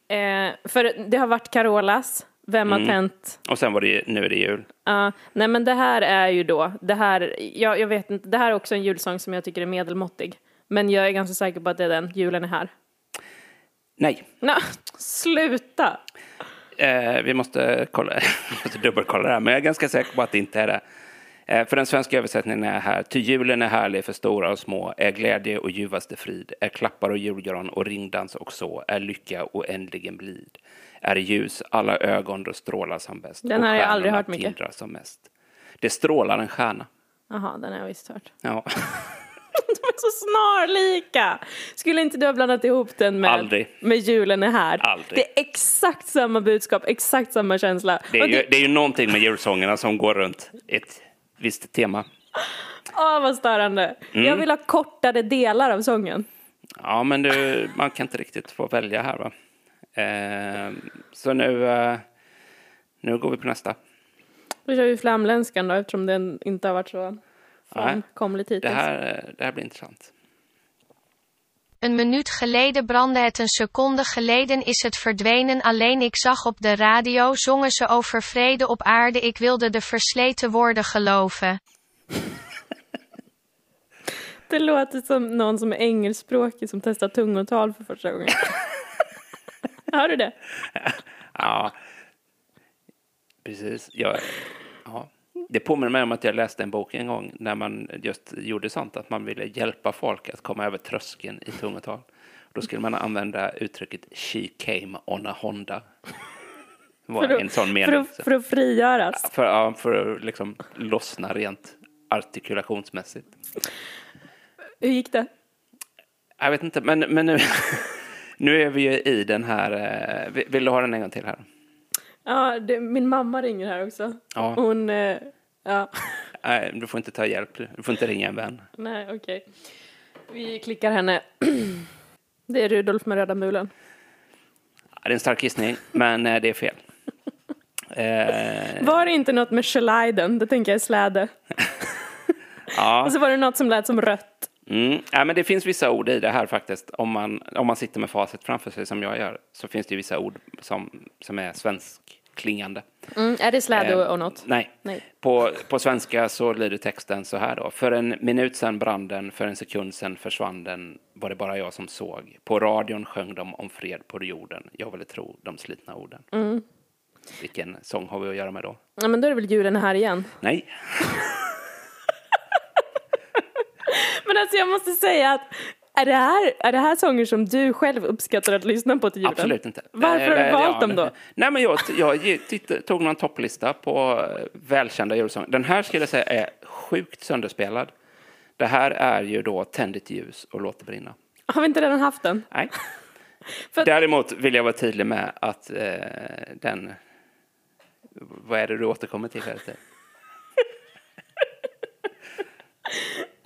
Speaker 1: Eh, för det har varit Carolas, Vem har tänt?
Speaker 2: Och sen var det nu är det jul.
Speaker 1: Ja, nej men det här är ju då, det här, jag, jag vet inte, det här är också en julsång som jag tycker är medelmåttig. Men jag är ganska säker på att det är den, julen är här.
Speaker 2: Nej,
Speaker 1: Nå, sluta!
Speaker 2: Eh, vi måste, kolla, måste dubbelkolla det här, men jag är ganska säker på att det inte är det. Eh, för den svenska översättningen är här. Ty julen är härlig för stora och små, är glädje och ljuvaste frid, är klappar och julgran och ringdans och så, är lycka oändligen blid. Är ljus alla ögon då strålar som bäst.
Speaker 1: Den har jag aldrig hört mycket.
Speaker 2: som mest. Det strålar en stjärna.
Speaker 1: Jaha, den har jag visst hört.
Speaker 2: Ja,
Speaker 1: De är så snarlika! Skulle inte du ha blandat ihop den med,
Speaker 2: Aldrig.
Speaker 1: med julen är här?
Speaker 2: Aldrig.
Speaker 1: Det är exakt samma budskap, exakt samma känsla.
Speaker 2: det är,
Speaker 1: Och
Speaker 2: ju, det är ju någonting med julsångerna som går runt ett visst tema.
Speaker 1: Åh, vad störande.
Speaker 2: Mm.
Speaker 1: Jag vill ha kortare delar av sången.
Speaker 2: Ja, men du, man kan inte riktigt få välja här va. Eh, så nu, eh, nu går vi på nästa.
Speaker 1: Då kör vi flamländskan då eftersom den inte har varit så
Speaker 2: Det
Speaker 1: hittills.
Speaker 2: här, eh, det här blir intressant.
Speaker 4: Een minuut geleden brandde het, een seconde geleden is het verdwenen. Alleen ik zag op de radio, zongen ze over vrede op aarde. Ik wilde de versleten woorden geloven.
Speaker 1: Det låter som någon som är engelskspråkig som testar tungotal för första gången. Hör du det?
Speaker 2: Ja, precis. Jag, ja. Det påminner mig om att jag läste en bok en gång när man just gjorde sånt, att man ville hjälpa folk att komma över tröskeln i tungotal. Då skulle man använda uttrycket “She came on a Honda”. Var
Speaker 1: För
Speaker 2: en sån
Speaker 1: för,
Speaker 2: mening.
Speaker 1: att, för att frigöras.
Speaker 2: För, ja, för att liksom lossna rent artikulationsmässigt.
Speaker 1: Hur gick det?
Speaker 2: Jag vet inte, men, men nu, nu är vi ju i den här... eh, vill- Vill du ha den en gång till här?
Speaker 1: Ja, det, min mamma ringer här också.
Speaker 2: Ja.
Speaker 1: Hon, eh, ja,
Speaker 2: Nej, du får inte ta hjälp. Du får inte ringa en vän.
Speaker 1: nej okej. Vi klickar henne. Det är Rudolf med röda mulen.
Speaker 2: Ja, det är en stark gissning, men eh, det är fel. Eh,
Speaker 1: Var det inte något med Schleiden? Det tänker jag är släde.
Speaker 2: ja,
Speaker 1: Och så var det något som lät som rött.
Speaker 2: mm, ja, men det finns vissa ord i det här faktiskt. Om man, om man sitter med facit framför sig som jag gör så finns det ju vissa ord som, som är svenskklingande.
Speaker 1: Mm, är det släde
Speaker 2: Eh,
Speaker 1: och, och något?
Speaker 2: Nej.
Speaker 1: Nej.
Speaker 2: På, på svenska så lyder texten så här då. För en minut sedan brann den, för en sekund sedan försvann den. Var det bara jag som såg. På radion sjöng de om fred på jorden. Jag ville tro de slitna orden.
Speaker 1: Mm.
Speaker 2: Vilken sång har vi att göra med då?
Speaker 1: Ja, men då är det väl julen här igen.
Speaker 2: Nej.
Speaker 1: Men alltså jag måste säga att är det, här, är det här sånger som du själv uppskattar att lyssna på till julen?
Speaker 2: Absolut inte.
Speaker 1: Varför har du
Speaker 2: Eh,
Speaker 1: valt dem då?
Speaker 2: Nej, men jag, jag tog någon topplista på eh, välkända julsånger. Den här skulle jag säga är sjukt sönderspelad. Det här är ju då Tänd ett ljus och låt det brinna.
Speaker 1: Har vi inte redan haft den?
Speaker 2: Nej.
Speaker 1: För-
Speaker 2: Däremot vill jag vara tydlig med att eh, den... Vad är det du återkommer till hela tiden?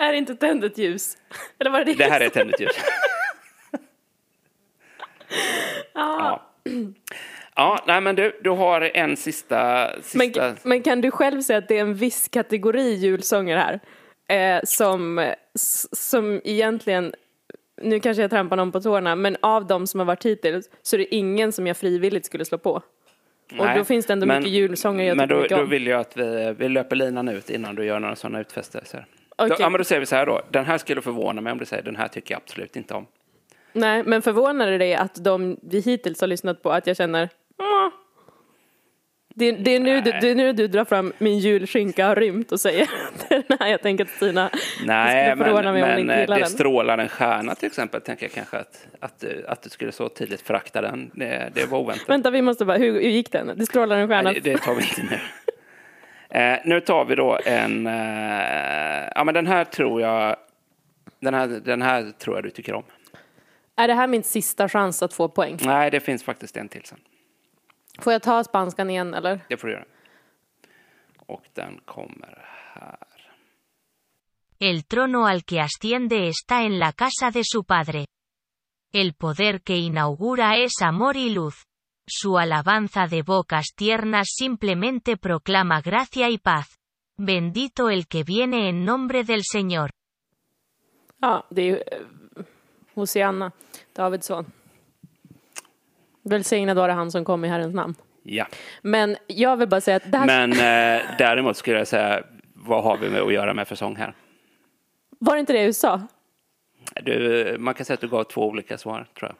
Speaker 1: Är det inte tänd ett ljus? Eller var det det?
Speaker 2: Här är Tänd ett ljus. ja. Ja, nej men du, du har en sista... sista...
Speaker 1: Men, men kan du själv säga att det är en viss kategori julsånger här? Eh, som, som egentligen, nu kanske jag trampar någon på tårna, men av de som har varit hittills så är det ingen som jag frivilligt skulle slå på. Och
Speaker 2: Nej,
Speaker 1: då finns det ändå
Speaker 2: men-
Speaker 1: mycket julsånger jag
Speaker 2: Men då, då vill jag att vi, vi löper linan ut innan du gör några sådana utfästelser. Då,
Speaker 1: Okej.
Speaker 2: ja, men då säger vi så här då. Den här skulle förvåna mig om du säger den här tycker jag absolut inte om.
Speaker 1: Nej, men förvånar det dig att de vi hittills har lyssnat på, att jag känner det, det, är nu du, det är nu du drar fram min julskinka har rymt och säger den här jag tänker att Stina
Speaker 2: Nej,
Speaker 1: skulle förvåna
Speaker 2: men,
Speaker 1: mig om
Speaker 2: men
Speaker 1: inte
Speaker 2: eh,
Speaker 1: gillar
Speaker 2: det
Speaker 1: den.
Speaker 2: strålar en stjärna till exempel, tänker jag kanske att, att, du, att du skulle så tydligt förakta den. Det, det var oväntat.
Speaker 1: Vänta, vi måste bara, hur, hur gick den? Det strålar en stjärna.
Speaker 2: Nej, det, det tar vi inte nu. Eh, nu tar vi då en... Eh, ja, men den här tror jag... Den här, den här tror jag du tycker om.
Speaker 1: Är det här min sista chans att få poäng?
Speaker 2: Nej, det finns faktiskt en till sen.
Speaker 1: Får jag ta spanskan igen eller?
Speaker 2: Det får du göra. Och den kommer här.
Speaker 3: El trono al que asciende está en la casa de su padre. El poder que inaugura es amor y luz. Su alabanza de bocas tiernas simplemente proclama gracia y paz. Bendito el que viene en nombre del Señor.
Speaker 1: Ja, det är eh, Hosianna Davidsson. Välsignad vare han som kom i Herrens namn.
Speaker 2: Ja.
Speaker 1: Men jag vill bara säga att här
Speaker 2: Men eh, däremot skulle jag säga, vad har vi med att göra med för sång här?
Speaker 1: var det inte det du sa?
Speaker 2: Du, man kan säga att du gav två olika svar, tror jag.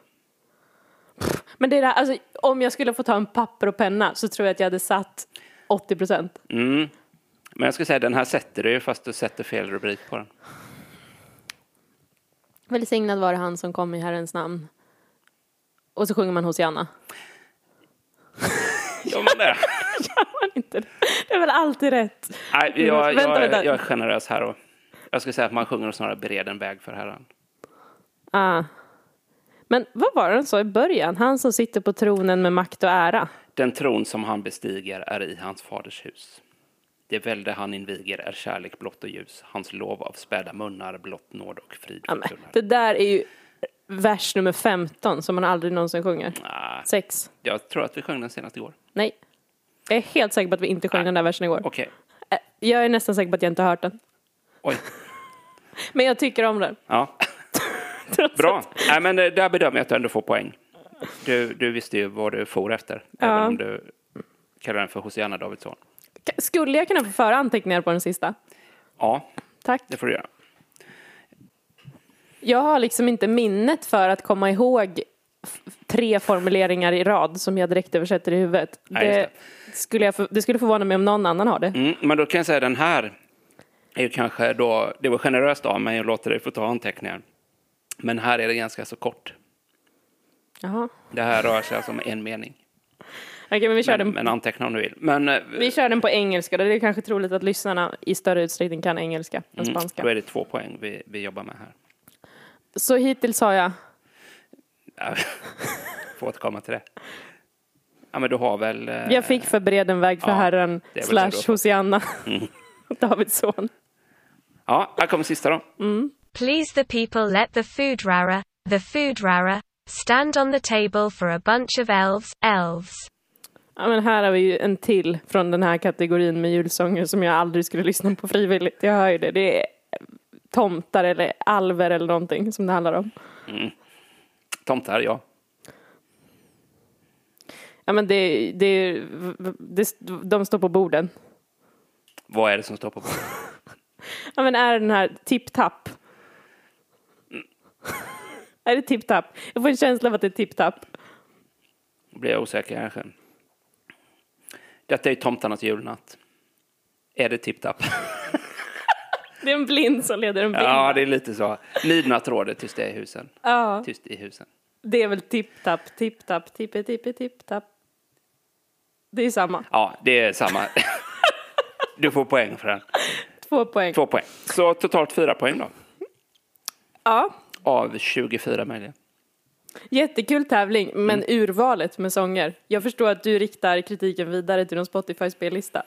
Speaker 1: Men det är det här, alltså, om jag skulle få ta en papper och penna så tror jag att jag hade satt 80 procent.
Speaker 2: Mm. Men jag skulle säga, den här sätter du ju fast du sätter fel rubrik på den.
Speaker 1: Välsignad vare han som kom i Herrens namn. Och så sjunger man Hosianna.
Speaker 2: Ja, men det.
Speaker 1: Man inte det. det är väl alltid rätt?
Speaker 2: Nej, jag,
Speaker 1: Vänta,
Speaker 2: jag,
Speaker 1: vänta.
Speaker 2: jag är generös här. Och jag skulle säga att man sjunger och snarare bered en väg för Herren.
Speaker 1: Ah. Men vad var det han sa i början? Han som sitter på tronen med makt och ära.
Speaker 2: Den tron som han bestiger är i hans faders hus. Det välde han inviger är kärlek blott och ljus. Hans lov av späda munnar blott nåd och frid
Speaker 1: Ja, det där är ju vers nummer 15 som man aldrig någonsin sjunger.
Speaker 2: Nej,
Speaker 1: Sex.
Speaker 2: jag tror att vi sjöng den senast igår.
Speaker 1: Nej. Jag är helt säker på att vi inte sjöng den där versen igår.
Speaker 2: Okej.
Speaker 1: Eh, Jag är nästan säker på att jag inte har hört den.
Speaker 2: Oj.
Speaker 1: Men jag tycker om den.
Speaker 2: Ja. Bra. Nej, men där bedömer jag att du ändå får poäng. Du, du visste ju vad du for efter.
Speaker 1: Ja.
Speaker 2: Även om du kallar den för Hosianna Davidsson.
Speaker 1: Skulle jag kunna få föra anteckningar på den sista?
Speaker 2: Ja,
Speaker 1: Tack.
Speaker 2: det får du göra.
Speaker 1: Jag har liksom inte minnet för att komma ihåg tre formuleringar i rad som jag direkt översätter i huvudet.
Speaker 2: Nej, just
Speaker 1: det, skulle jag, för- det skulle förvåna mig om någon annan har det.
Speaker 2: Mm, men då kan jag säga den här är kanske då, det var generöst av mig att låta dig få ta anteckningar. Men här är det ganska så kort.
Speaker 1: Jaha.
Speaker 2: Det här rör sig alltså om en mening.
Speaker 1: Okej, men vi kör,
Speaker 2: Men,
Speaker 1: den,
Speaker 2: men anteckna om du vill. Men eh,
Speaker 1: vi kör den på engelska. Det är kanske troligt att lyssnarna i större utsträckning kan engelska än
Speaker 2: mm,
Speaker 1: spanska.
Speaker 2: då är det två poäng vi, vi jobbar med här.
Speaker 1: Så hittills har jag...
Speaker 2: Ja, får återkomma till det. Ja, men du har väl... eh,
Speaker 1: Jag fick förbered en väg för
Speaker 2: ja,
Speaker 1: Herren slash. Hosianna
Speaker 2: Mm.
Speaker 1: Davidsson.
Speaker 2: Ja, här kommer sista då.
Speaker 4: Please the people let the food rara, the food rara, stand on the table for a bunch of elves, elves.
Speaker 1: Ja, men här har vi ju en till från den här kategorin med julsånger som jag aldrig skulle lyssna på frivilligt. Jag hör ju det. Det är tomtar eller alver eller någonting som det handlar om.
Speaker 2: Tomtar, ja.
Speaker 1: Ja, men det, det, det, de står på borden.
Speaker 2: Vad är det som står på bordet?
Speaker 1: Ja, men är det den här tipp-tapp? är det tipp-tapp? Jag får en känsla av att det är tipp-tapp.
Speaker 2: Blir jag osäker kanske. Detta är tomtarnas julnatt. Är det tipp-tapp?
Speaker 1: Det är en blind som leder en blind.
Speaker 2: Ja, det är lite så. Midnatt råder tyst i husen.
Speaker 1: Ja,
Speaker 2: Tyst i husen.
Speaker 1: det är väl tipp-tapp, tipp-tapp, tippe-tippe, tipp-tapp. Det är samma.
Speaker 2: Ja, det är samma. Du får poäng för den.
Speaker 1: Två poäng.
Speaker 2: Två poäng. Så totalt fyra poäng då.
Speaker 1: Ja,
Speaker 2: Av 24 möjliga.
Speaker 1: jättekul tävling, men
Speaker 2: Mm.
Speaker 1: urvalet med sånger. Jag förstår att du riktar kritiken vidare till någon Spotify-spellista.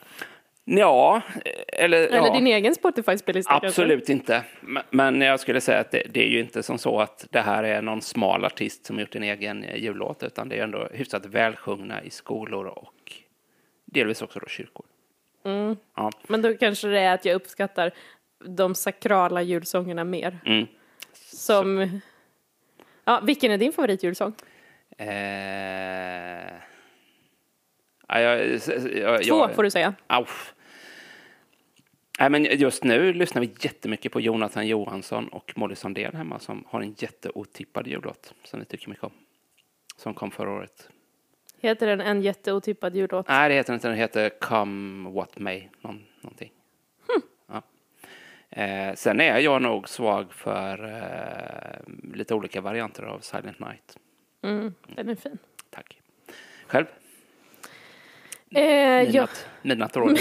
Speaker 2: Ja, eller...
Speaker 1: Eller
Speaker 2: ja.
Speaker 1: din egen Spotify-spellista kanske?
Speaker 2: Absolut inte. Men- Men jag skulle säga att det, det är ju inte som så att det här är någon smal artist som gjort en egen eh, jullåt, utan det är ändå hyfsat välsjungna i skolor och delvis också då kyrkor.
Speaker 1: Mm.
Speaker 2: Ja.
Speaker 1: Men då kanske det är att jag uppskattar de sakrala julsångerna mer.
Speaker 2: Mm.
Speaker 1: Som... Ja, vilken är din favoritjulsång?
Speaker 2: Eh... Ja, jag, jag,
Speaker 1: Två
Speaker 2: jag,
Speaker 1: får du säga.
Speaker 2: Auff. Nej, men just nu lyssnar vi jättemycket på Jonathan Johansson och Molly Sandén hemma som har en jätteotippad jullåt som vi tycker mycket om. Som kom förra året.
Speaker 1: Heter den En jätteotippad jullåt?
Speaker 2: Nej, det heter inte. Den heter Come What May. Någon, någonting. Eh, sen är jag nog svag för eh, lite olika varianter av Silent Night.
Speaker 1: Mm, den är fin.
Speaker 2: Tack. Själv?
Speaker 1: Eh,
Speaker 2: Midnatt, råd.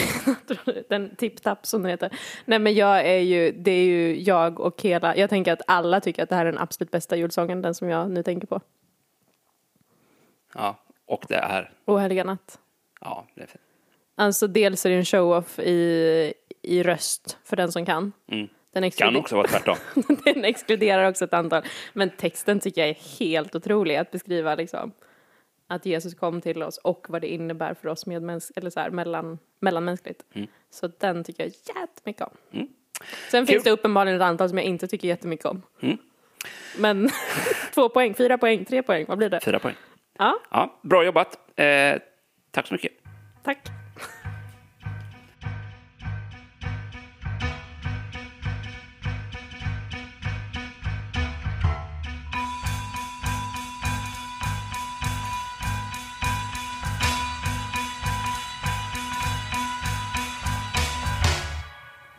Speaker 1: den tipp-tapp som den heter. Nej men jag är ju, det är ju jag och hela, jag tänker att alla tycker att det här är den absolut bästa julsången, den som jag nu tänker på.
Speaker 2: Ja, och det är,
Speaker 1: O heliga natt.
Speaker 2: ja, det är fint.
Speaker 1: Alltså dels är det en show-off i, i röst för den som kan.
Speaker 2: Mm.
Speaker 1: Den,
Speaker 2: Kan också vara tvärtom.
Speaker 1: den exkluderar också ett antal. Men texten tycker jag är helt otrolig att beskriva liksom att Jesus kom till oss och vad det innebär för oss medmäns- eller så här, mellan, mellanmänskligt. Så den tycker jag jättemycket om. Sen
Speaker 2: Kul.
Speaker 1: finns det uppenbarligen ett antal som jag inte tycker jättemycket om.
Speaker 2: Mm.
Speaker 1: Men två poäng, fyra poäng, tre poäng, vad blir det?
Speaker 2: Fyra poäng.
Speaker 1: Ja,
Speaker 2: Ja, bra jobbat. Eh, tack så mycket.
Speaker 1: tack.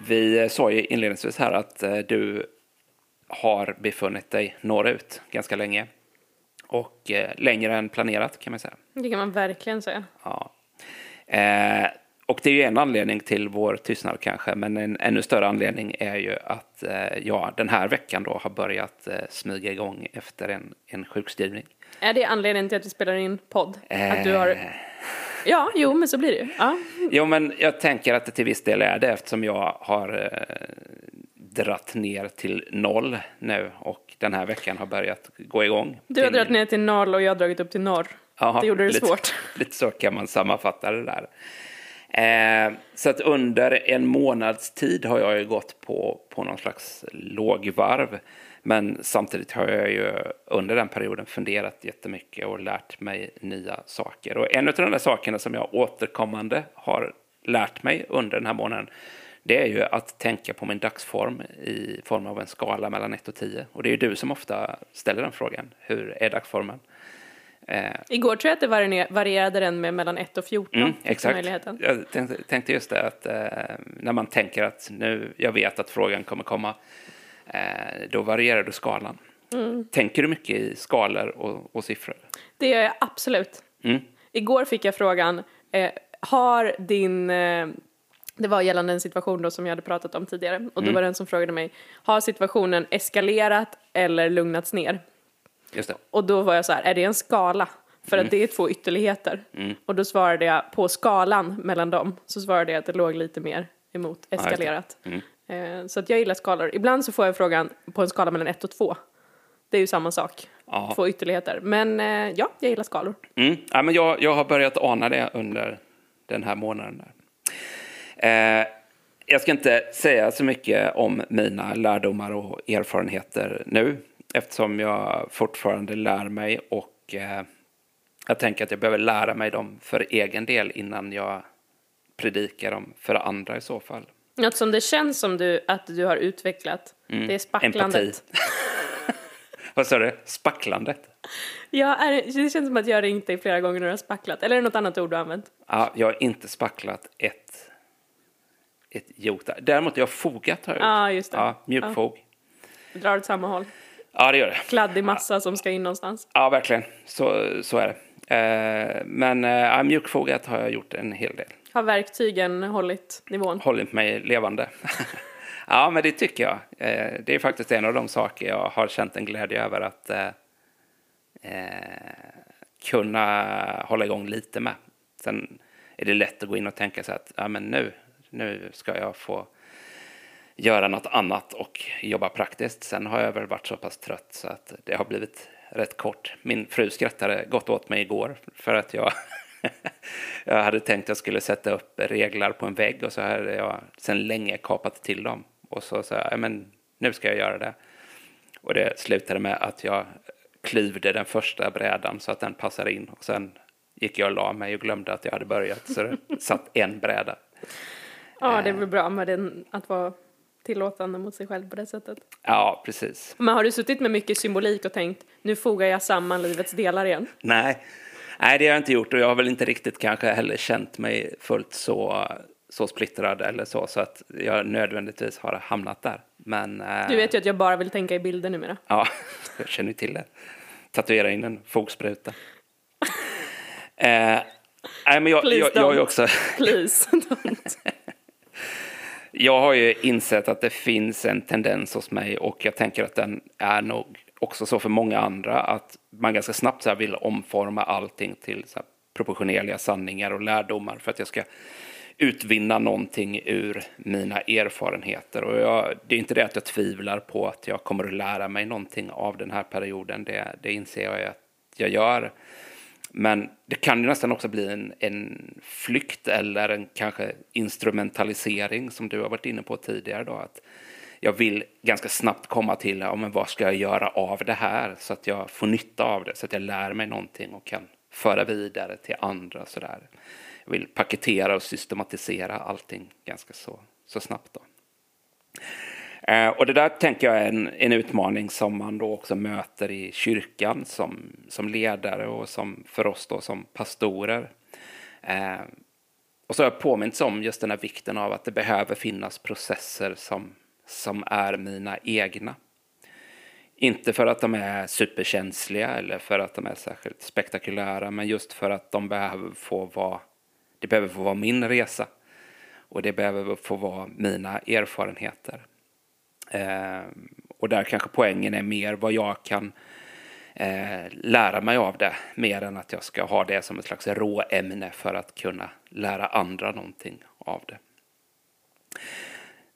Speaker 2: Vi sa ju inledningsvis här att eh, du har befunnit dig norrut ganska länge. Och eh, längre än planerat kan man säga.
Speaker 1: Det kan man verkligen säga.
Speaker 2: Ja. Eh, och det är ju en anledning till vår tystnad kanske, men en ännu större anledning är ju att eh, jag den här veckan då har börjat eh, smyga igång efter en, en sjukskrivning.
Speaker 1: Är det anledningen till att vi spelar in podd? Att du har... Ja, jo, men så blir det ju. Ja.
Speaker 2: Jo, men jag tänker att det till viss del är det eftersom jag har eh, dratt ner till noll nu och den här veckan har börjat gå igång.
Speaker 1: Du har dragit ner till noll och jag har dragit upp till norr.
Speaker 2: Ja,
Speaker 1: det gjorde det
Speaker 2: lite,
Speaker 1: svårt.
Speaker 2: Lite så kan man sammanfatta det där. Eh, så att under en månads tid har jag ju gått på, på någon slags lågvarv. Men samtidigt har jag ju under den perioden funderat jättemycket och lärt mig nya saker. Och en av de där sakerna som jag återkommande har lärt mig under den här månaden det är ju att tänka på min dagsform i form av en skala mellan 1 och 10. Och det är ju du som ofta ställer den frågan. Hur är dagsformen? Eh,
Speaker 1: Igår tror jag att det varierade, varierade den med mellan 1 och 14.
Speaker 2: Mm, exakt.
Speaker 1: Möjligheten.
Speaker 2: Jag tänkte, tänkte just det att eh, när man tänker att nu, jag vet att frågan kommer komma, då varierar du skalan.
Speaker 1: Mm.
Speaker 2: Tänker du mycket i skalor och, och siffror?
Speaker 1: Det gör jag absolut.
Speaker 2: Mm.
Speaker 1: Igår fick jag frågan, eh, har din... Eh, det var gällande en situation då som jag hade pratat om tidigare. Och
Speaker 2: Mm.
Speaker 1: då var det en som frågade mig, har situationen eskalerat eller lugnats ner?
Speaker 2: Just det.
Speaker 1: Och då var jag så här, är det en skala? För
Speaker 2: Mm.
Speaker 1: att det är två ytterligheter. Och då svarade jag, på skalan mellan dem, så svarade jag att det låg lite mer emot eskalerat.
Speaker 2: Mm.
Speaker 1: Eh, så att jag gillar skalor. Ibland så får jag frågan på en skala mellan 1 och 2. Det är ju samma sak.
Speaker 2: Ja.
Speaker 1: Två ytterligheter. Men eh, ja, jag gillar skalor.
Speaker 2: Mm. Ja, men jag, jag har börjat ana det under den här månaden. Eh, jag ska inte säga så mycket om mina lärdomar och erfarenheter nu eftersom jag fortfarande lär mig och eh, jag tänker att jag behöver lära mig dem för egen del innan jag predikar dem för andra i så fall.
Speaker 1: Något som det känns som du, att du har utvecklat, det är spacklandet.
Speaker 2: Mm. Empati. Vad sa du? Spacklandet?
Speaker 1: Ja, är, det det känns som att jag ringt dig flera gånger när du har spacklat. Eller är det något annat ord du har använt?
Speaker 2: Ja, jag har inte spacklat ett, ett jota. Däremot jag har fogat har jag.
Speaker 1: Ja, just det.
Speaker 2: Ja, mjukfog.
Speaker 1: Drar åt samma håll.
Speaker 2: Ja, det gör det.
Speaker 1: Kladdig massa som ska in någonstans.
Speaker 2: Ja, verkligen. Så, så är det. Eh, men eh, ja, mjukfogat har jag gjort en hel del.
Speaker 1: Har verktygen hållit nivån?
Speaker 2: Hållit mig levande. ja, men det tycker jag. Eh, det är faktiskt en av de saker jag har känt en glädje över att eh, eh, kunna hålla igång lite med. Sen är det lätt att gå in och tänka sig att ja, men nu, nu ska jag få göra något annat och jobba praktiskt. Sen har jag väl varit så pass trött så att det har blivit rätt kort. Min fru skrattade gott åt mig igår för att jag, jag hade tänkt att jag skulle sätta upp reglar på en vägg och så hade jag sedan länge kapat till dem. Och så sa jag, ja, men nu ska jag göra det. Och det slutade med att jag klyvde den första brädan så att den passade in. Och sen gick jag och la mig och glömde att jag hade börjat. Så det satt en bräda.
Speaker 1: Ja, det är väl bra med den, att vara tillåtande mot sig själv på det sättet.
Speaker 2: Ja, precis.
Speaker 1: Men har du suttit med mycket symbolik och tänkt, nu fogar jag samman livets delar igen?
Speaker 2: Nej. Nej, det har jag inte gjort och jag har väl inte riktigt kanske heller känt mig fullt så, så splittrad eller så, så att jag nödvändigtvis har hamnat där. Men... eh,
Speaker 1: Du vet ju att jag bara vill tänka i bilder numera.
Speaker 2: Ja, jag känner ju till det. Tatuera in en fogspruta. eh, nej, men jag,
Speaker 1: Please
Speaker 2: jag, jag,
Speaker 1: don't.
Speaker 2: också,
Speaker 1: Please. don't.
Speaker 2: jag har ju insett att det finns en tendens hos mig och jag tänker att den är nog också så för många andra att man ganska snabbt så här vill omforma allting till så här proportionerliga sanningar och lärdomar för att jag ska utvinna någonting ur mina erfarenheter. Och jag, det är inte det att jag tvivlar på att jag kommer att lära mig någonting av den här perioden. Det, det inser jag att jag gör. Men det kan ju nästan också bli en, en flykt eller en kanske instrumentalisering som du har varit inne på tidigare. Då, att jag vill ganska snabbt komma till ja, men vad ska jag göra av det här så att jag får nytta av det, så att jag lär mig någonting och kan föra vidare till andra. Så där. Jag vill paketera och systematisera allting ganska så, så snabbt. Då. Eh, och det där tänker jag är en, en utmaning som man då också möter i kyrkan som, som ledare och som för oss då som pastorer. Eh, och så har jag påmints om just den här vikten av att det behöver finnas processer som, som är mina egna. Inte för att de är superkänsliga eller för att de är särskilt spektakulära, men just för att de behöver få vara, det behöver få vara min resa. Och det behöver få vara mina erfarenheter. Eh, och där kanske poängen är mer vad jag kan eh, lära mig av det, mer än att jag ska ha det som ett slags råämne för att kunna lära andra någonting av det.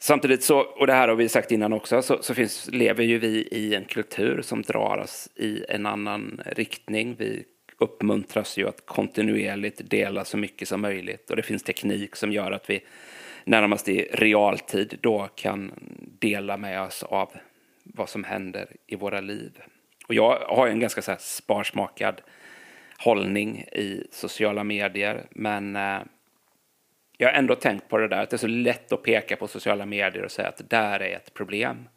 Speaker 2: Samtidigt så, och det här har vi sagt innan också, så, så finns, lever ju vi i en kultur som drar oss i en annan riktning. Vi uppmuntras ju att kontinuerligt dela så mycket som möjligt och det finns teknik som gör att vi närmast i realtid då kan dela med oss av vad som händer i våra liv. Och jag har en ganska så här sparsmakad hållning i sociala medier, men eh, jag har ändå tänkt på det där att det är så lätt att peka på sociala medier och säga att det där är ett problem.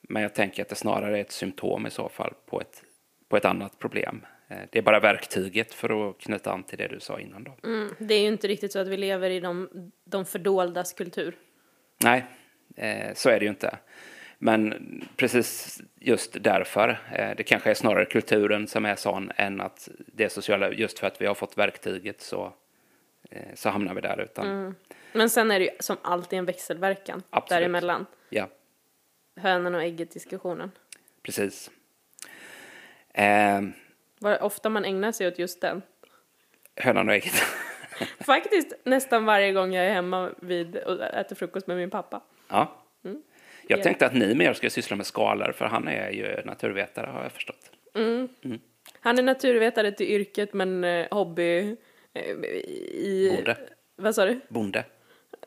Speaker 2: Men jag tänker att det snarare är ett symptom i så fall på ett, på ett annat problem. Eh, Det är bara verktyget för att knyta an till det du sa innan. Då.
Speaker 1: Mm, det är ju inte riktigt så att vi lever i de, de fördoldas kultur.
Speaker 2: Nej, eh, så är det ju inte. Men precis just därför, eh, det kanske är snarare kulturen som är sån än att det är sociala, just för att vi har fått verktyget så, så hamnar vi där. Utan,
Speaker 1: Men sen är det ju som alltid en växelverkan
Speaker 2: Absolut.
Speaker 1: däremellan.
Speaker 2: Ja,
Speaker 1: Hönan och ägget diskussionen.
Speaker 2: precis. Eh,
Speaker 1: Vad ofta man ägnar sig åt just den.
Speaker 2: hönan och ägget.
Speaker 1: Faktiskt nästan varje gång jag är hemma vid och äter frukost med min pappa.
Speaker 2: ja.
Speaker 1: Mm.
Speaker 2: Jag tänkte att ni mer ska syssla med skalor, för han är ju naturvetare har jag förstått.
Speaker 1: Han är naturvetare till yrket men eh, hobby eh, i...
Speaker 2: Bonde.
Speaker 1: Vad sa du?
Speaker 2: Bonde.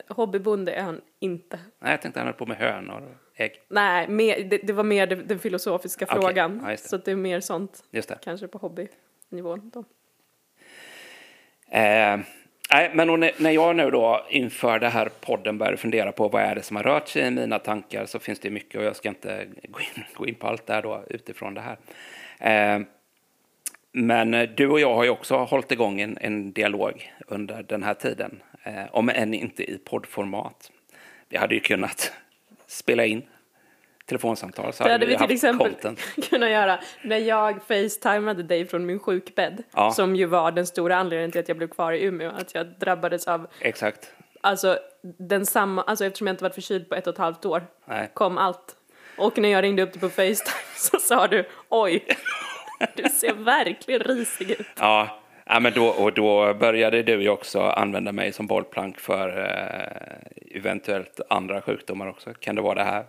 Speaker 1: Hobbybonde är han inte.
Speaker 2: Nej, jag tänkte han höll på med hönor och ägg.
Speaker 1: Nej, mer, det, det var mer den filosofiska
Speaker 2: Okej,
Speaker 1: frågan.
Speaker 2: ja, det.
Speaker 1: så det är mer sånt,
Speaker 2: Just det.
Speaker 1: kanske på hobbynivån. Då.
Speaker 2: Eh, nej, men när jag nu då inför det här podden började fundera på vad är det som har rört sig i mina tankar så finns det mycket och jag ska inte gå in, gå in på allt där då utifrån det här. Eh, men eh, du och jag har ju också hållit igång en, en dialog under den här tiden, eh, om än inte i poddformat. Vi hade ju kunnat spela in telefonsamtal så
Speaker 1: Det hade vi
Speaker 2: haft
Speaker 1: till exempel
Speaker 2: content.
Speaker 1: kunnat göra när jag facetimade dig från min sjukbädd.
Speaker 2: Ja.
Speaker 1: Som ju var den stora anledningen till att jag blev kvar i Umeå. Att jag drabbades av,
Speaker 2: Exakt.
Speaker 1: alltså den samma, alltså eftersom jag inte varit förkyld på ett och ett halvt år.
Speaker 2: Nej.
Speaker 1: Kom allt. Och när jag ringde upp dig på Facetime så sa du oj, du ser verkligen risig ut.
Speaker 2: Ja, ja men då, och då började du ju också använda mig som bollplank för eh, eventuellt andra sjukdomar också. Kan det vara det här?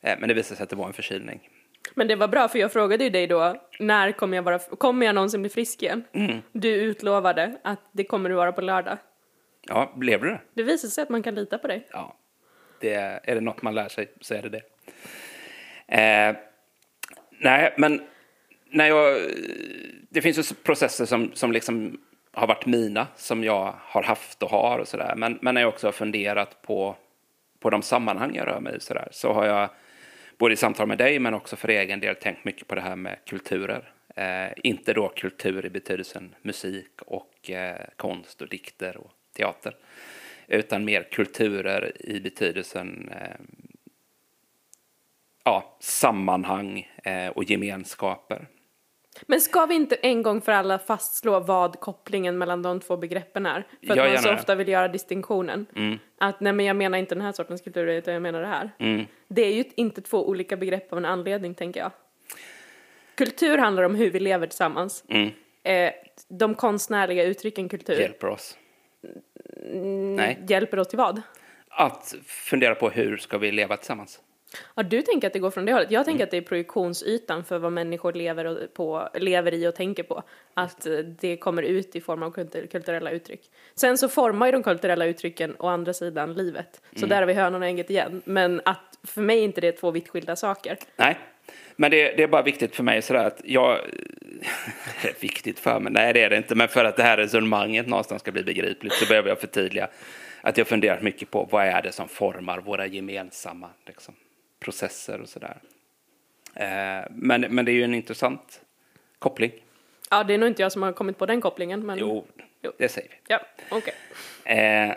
Speaker 2: Eh, men det visade sig att det var en förkylning.
Speaker 1: Men det var bra för jag frågade ju dig då, när kommer jag vara, kommer jag någonsin bli frisk igen? Du utlovade att det kommer du vara på lördag.
Speaker 2: Ja, blev det det?
Speaker 1: Det visade sig att man kan lita på dig.
Speaker 2: Ja, det, är det något man lär sig så är det det. Eh, nej, men när jag, det finns ju processer som, som liksom har varit mina, som jag har haft och har och sådär. Men, men när jag också har funderat på, på de sammanhang jag rör mig i så, där, så har jag både i samtal med dig men också för egen del tänkt mycket på det här med kulturer. Eh, inte då kultur i betydelsen musik och eh, konst och dikter och teater. Utan mer kulturer i betydelsen eh, ja, sammanhang eh, och gemenskaper.
Speaker 1: Men ska vi inte en gång för alla fastslå vad kopplingen mellan de två begreppen är? För att
Speaker 2: Ja,
Speaker 1: man så
Speaker 2: det.
Speaker 1: ofta vill göra distinktionen. Att nej men jag menar inte den här sortens kultur utan jag menar det här.
Speaker 2: Mm.
Speaker 1: Det är ju inte två olika begrepp av en anledning tänker jag. Kultur handlar om hur vi lever tillsammans.
Speaker 2: Mm.
Speaker 1: Eh, de konstnärliga uttrycken kultur
Speaker 2: Hjälper oss. Nej.
Speaker 1: hjälper oss till vad?
Speaker 2: Att fundera på hur ska vi leva tillsammans.
Speaker 1: Ja, du tänker att det går från det hållet. Jag
Speaker 2: Mm.
Speaker 1: tänker att det är projektionsytan för vad människor lever, på, lever i och tänker på. Att eh, det kommer ut i form av kultur, kulturella uttryck. Sen så formar ju de kulturella uttrycken å andra sidan livet. Så
Speaker 2: Mm.
Speaker 1: där har vi hönan och ägget igen. Men att för mig är inte det två vitt skilda saker.
Speaker 2: Nej, men det, det är bara viktigt för mig sådär att jag... är viktigt för mig, nej det är det inte, men för att det här resonemanget någonstans ska bli begripligt så behöver jag förtydliga att jag funderat mycket på vad är det som formar våra gemensamma liksom, processer och sådär. Eh, men, men det är ju en intressant koppling.
Speaker 1: Ja, det är nog inte jag som har kommit på den kopplingen. Men...
Speaker 2: Jo,
Speaker 1: Jo.
Speaker 2: det säger vi.
Speaker 1: Ja, okej.
Speaker 2: Eh,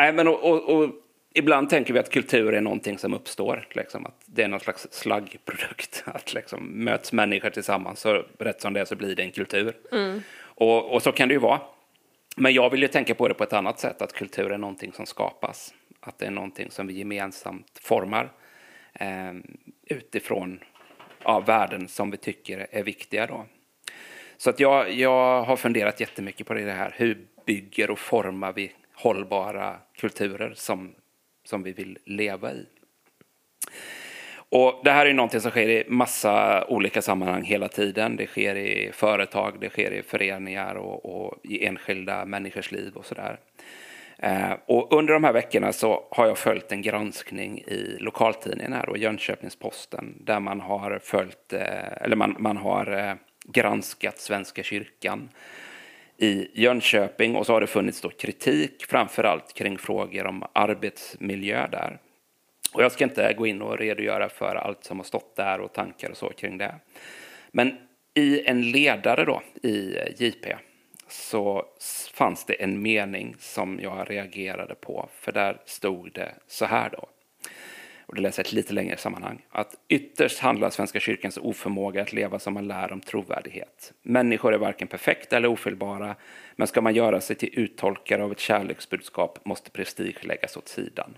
Speaker 2: nej, men och, och, och ibland tänker vi att kultur är någonting som uppstår, liksom, att det är någon slags slaggprodukt. Att liksom, möts människor tillsammans, så rätt som det är så blir det en kultur. Och, och så kan det ju vara. Men jag vill ju tänka på det på ett annat sätt, att kultur är någonting som skapas. Att det är någonting som vi gemensamt formar eh, utifrån ja, värden som vi tycker är viktiga. Då. Så att jag, jag har funderat jättemycket på det här. Hur bygger och formar vi hållbara kulturer som, som vi vill leva i? Och det här är någonting som sker i massa olika sammanhang hela tiden. Det sker i företag, det sker i föreningar och, och i enskilda människors liv och sådär. Eh, Eh, och under de här veckorna så har jag följt en granskning i lokaltidningen här Jönköpings-Posten där man har följt, eh, eller man, man har eh, granskat Svenska kyrkan i Jönköping och så har det funnits då kritik framförallt kring frågor om arbetsmiljö där. Och jag ska inte gå in och redogöra för allt som har stått där och tankar och så kring det. Men i en ledare då i eh, JP så fanns det en mening som jag reagerade på. För där stod det så här då. Och det läser ett lite längre sammanhang. Att ytterst handlar Svenska kyrkans oförmåga att leva som man lär om trovärdighet. Människor är varken perfekta eller ofelbara, men ska man göra sig till uttolkare av ett kärleksbudskap måste prestige läggas åt sidan.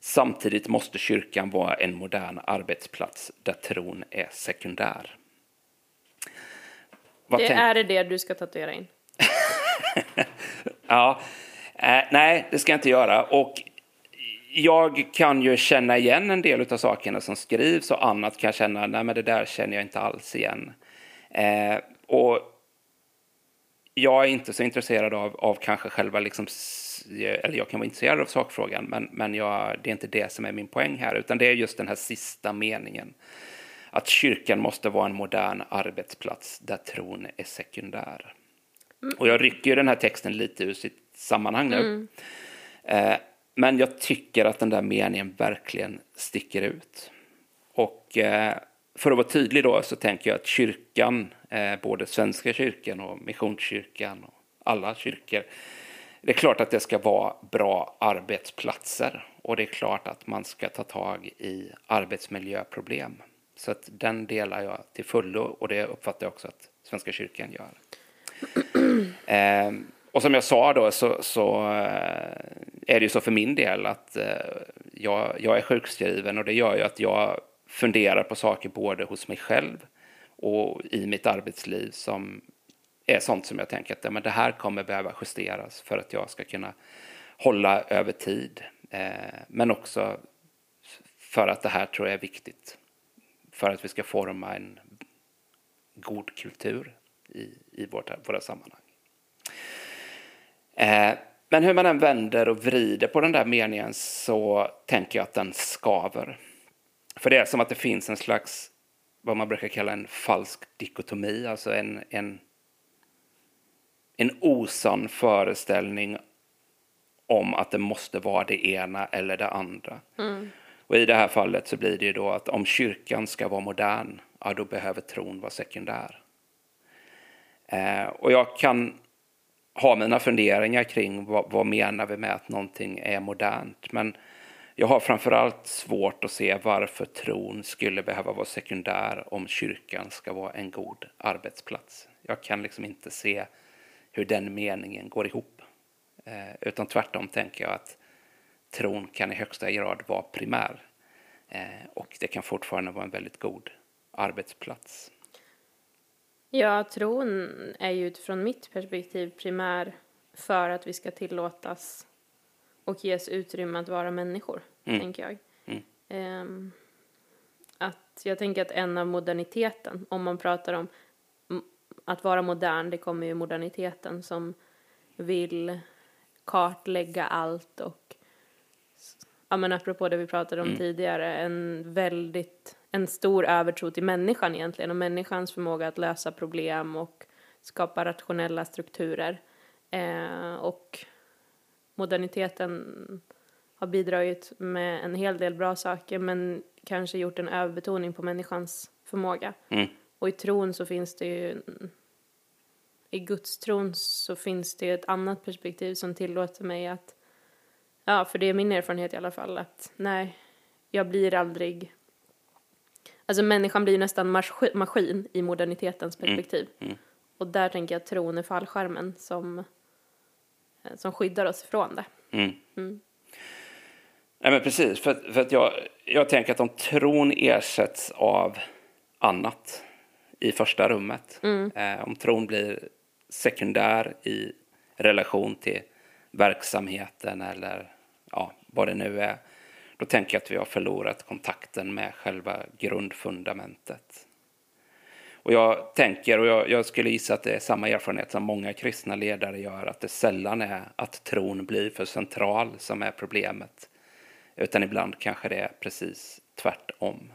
Speaker 2: Samtidigt måste kyrkan vara en modern arbetsplats där tron är sekundär. Vad
Speaker 1: Det är det du ska tatuera in.
Speaker 2: Ja, eh, nej, det ska jag inte göra. Och jag kan ju känna igen en del av sakerna som skrivs och annat kan jag känna, nej men det där känner jag inte alls igen. Eh, och jag är inte så intresserad av, av kanske själva, liksom, eller jag kan vara intresserad av sakfrågan, men, men jag, det är inte det som är min poäng här, utan det är just den här sista meningen. Att kyrkan måste vara en modern arbetsplats där tron är sekundär. Och jag rycker ju den här texten lite ur sitt sammanhang nu. Eh, men jag tycker att den där meningen verkligen sticker ut. Och eh, för att vara tydlig då så tänker jag att kyrkan, eh, både Svenska kyrkan och Missionskyrkan och alla kyrkor, det är klart att det ska vara bra arbetsplatser och det är klart att man ska ta tag i arbetsmiljöproblem. Så att den delar jag till fullo och det uppfattar jag också att Svenska kyrkan gör. Eh, och som jag sa då så, så eh, är det ju så för min del att eh, jag, jag är sjukskriven och det gör ju att jag funderar på saker både hos mig själv och i mitt arbetsliv som är sånt som jag tänker att ja, men det här kommer behöva justeras för att jag ska kunna hålla över tid. Eh, men också för att det här tror jag är viktigt för att vi ska forma en god kultur i, i vårt, våra sammanhang. Eh, men hur man än vänder och vrider på den där meningen så tänker jag att den skaver. För det är som att det finns en slags, vad man brukar kalla en falsk dikotomi, alltså en, en, en osann föreställning om att det måste vara det ena eller det andra. Och i det här fallet så blir det ju då att om kyrkan ska vara modern, ja då behöver tron vara sekundär. Eh, och jag kan har mina funderingar kring vad, vad menar vi med att någonting är modernt. Men Jag har framförallt svårt att se varför tron skulle behöva vara sekundär om kyrkan ska vara en god arbetsplats. Jag kan liksom inte se hur den meningen går ihop. Eh, utan tvärtom tänker jag att tron kan i högsta grad vara primär. Eh, och det kan fortfarande vara en väldigt god arbetsplats.
Speaker 1: Ja, tron är ju utifrån mitt perspektiv primär för att vi ska tillåtas och ges utrymme att vara människor,
Speaker 2: Mm.
Speaker 1: tänker jag.
Speaker 2: Mm.
Speaker 1: Ehm, att jag tänker att en av moderniteten, om man pratar om att vara modern, det kommer ju moderniteten som vill kartlägga allt och ja men apropå det vi pratade om
Speaker 2: Mm.
Speaker 1: tidigare, en väldigt, en stor övertro till människan egentligen och människans förmåga att lösa problem och skapa rationella strukturer. Eh, och moderniteten har bidragit med en hel del bra saker men kanske gjort en överbetoning på människans förmåga.
Speaker 2: Mm.
Speaker 1: Och i tron så finns det ju, i gudstron så finns det ett annat perspektiv som tillåter mig att, ja för det är min erfarenhet i alla fall, att nej, jag blir aldrig, alltså människan blir nästan mas- maskin i modernitetens perspektiv.
Speaker 2: mm.
Speaker 1: Och där tänker jag att tron är fallskärmen som, eh, som skyddar oss från det.
Speaker 2: Mm.
Speaker 1: Mm.
Speaker 2: Nej, men precis, för, för att jag, jag tänker att om tron ersätts av annat i första rummet, eh, om tron blir sekundär i relation till verksamheten eller ja, vad det nu är, då tänker jag att vi har förlorat kontakten med själva grundfundamentet. Och jag tänker, och jag, jag skulle gissa att det är samma erfarenhet som många kristna ledare gör, att det sällan är att tron blir för central som är problemet, utan ibland kanske det är precis tvärtom.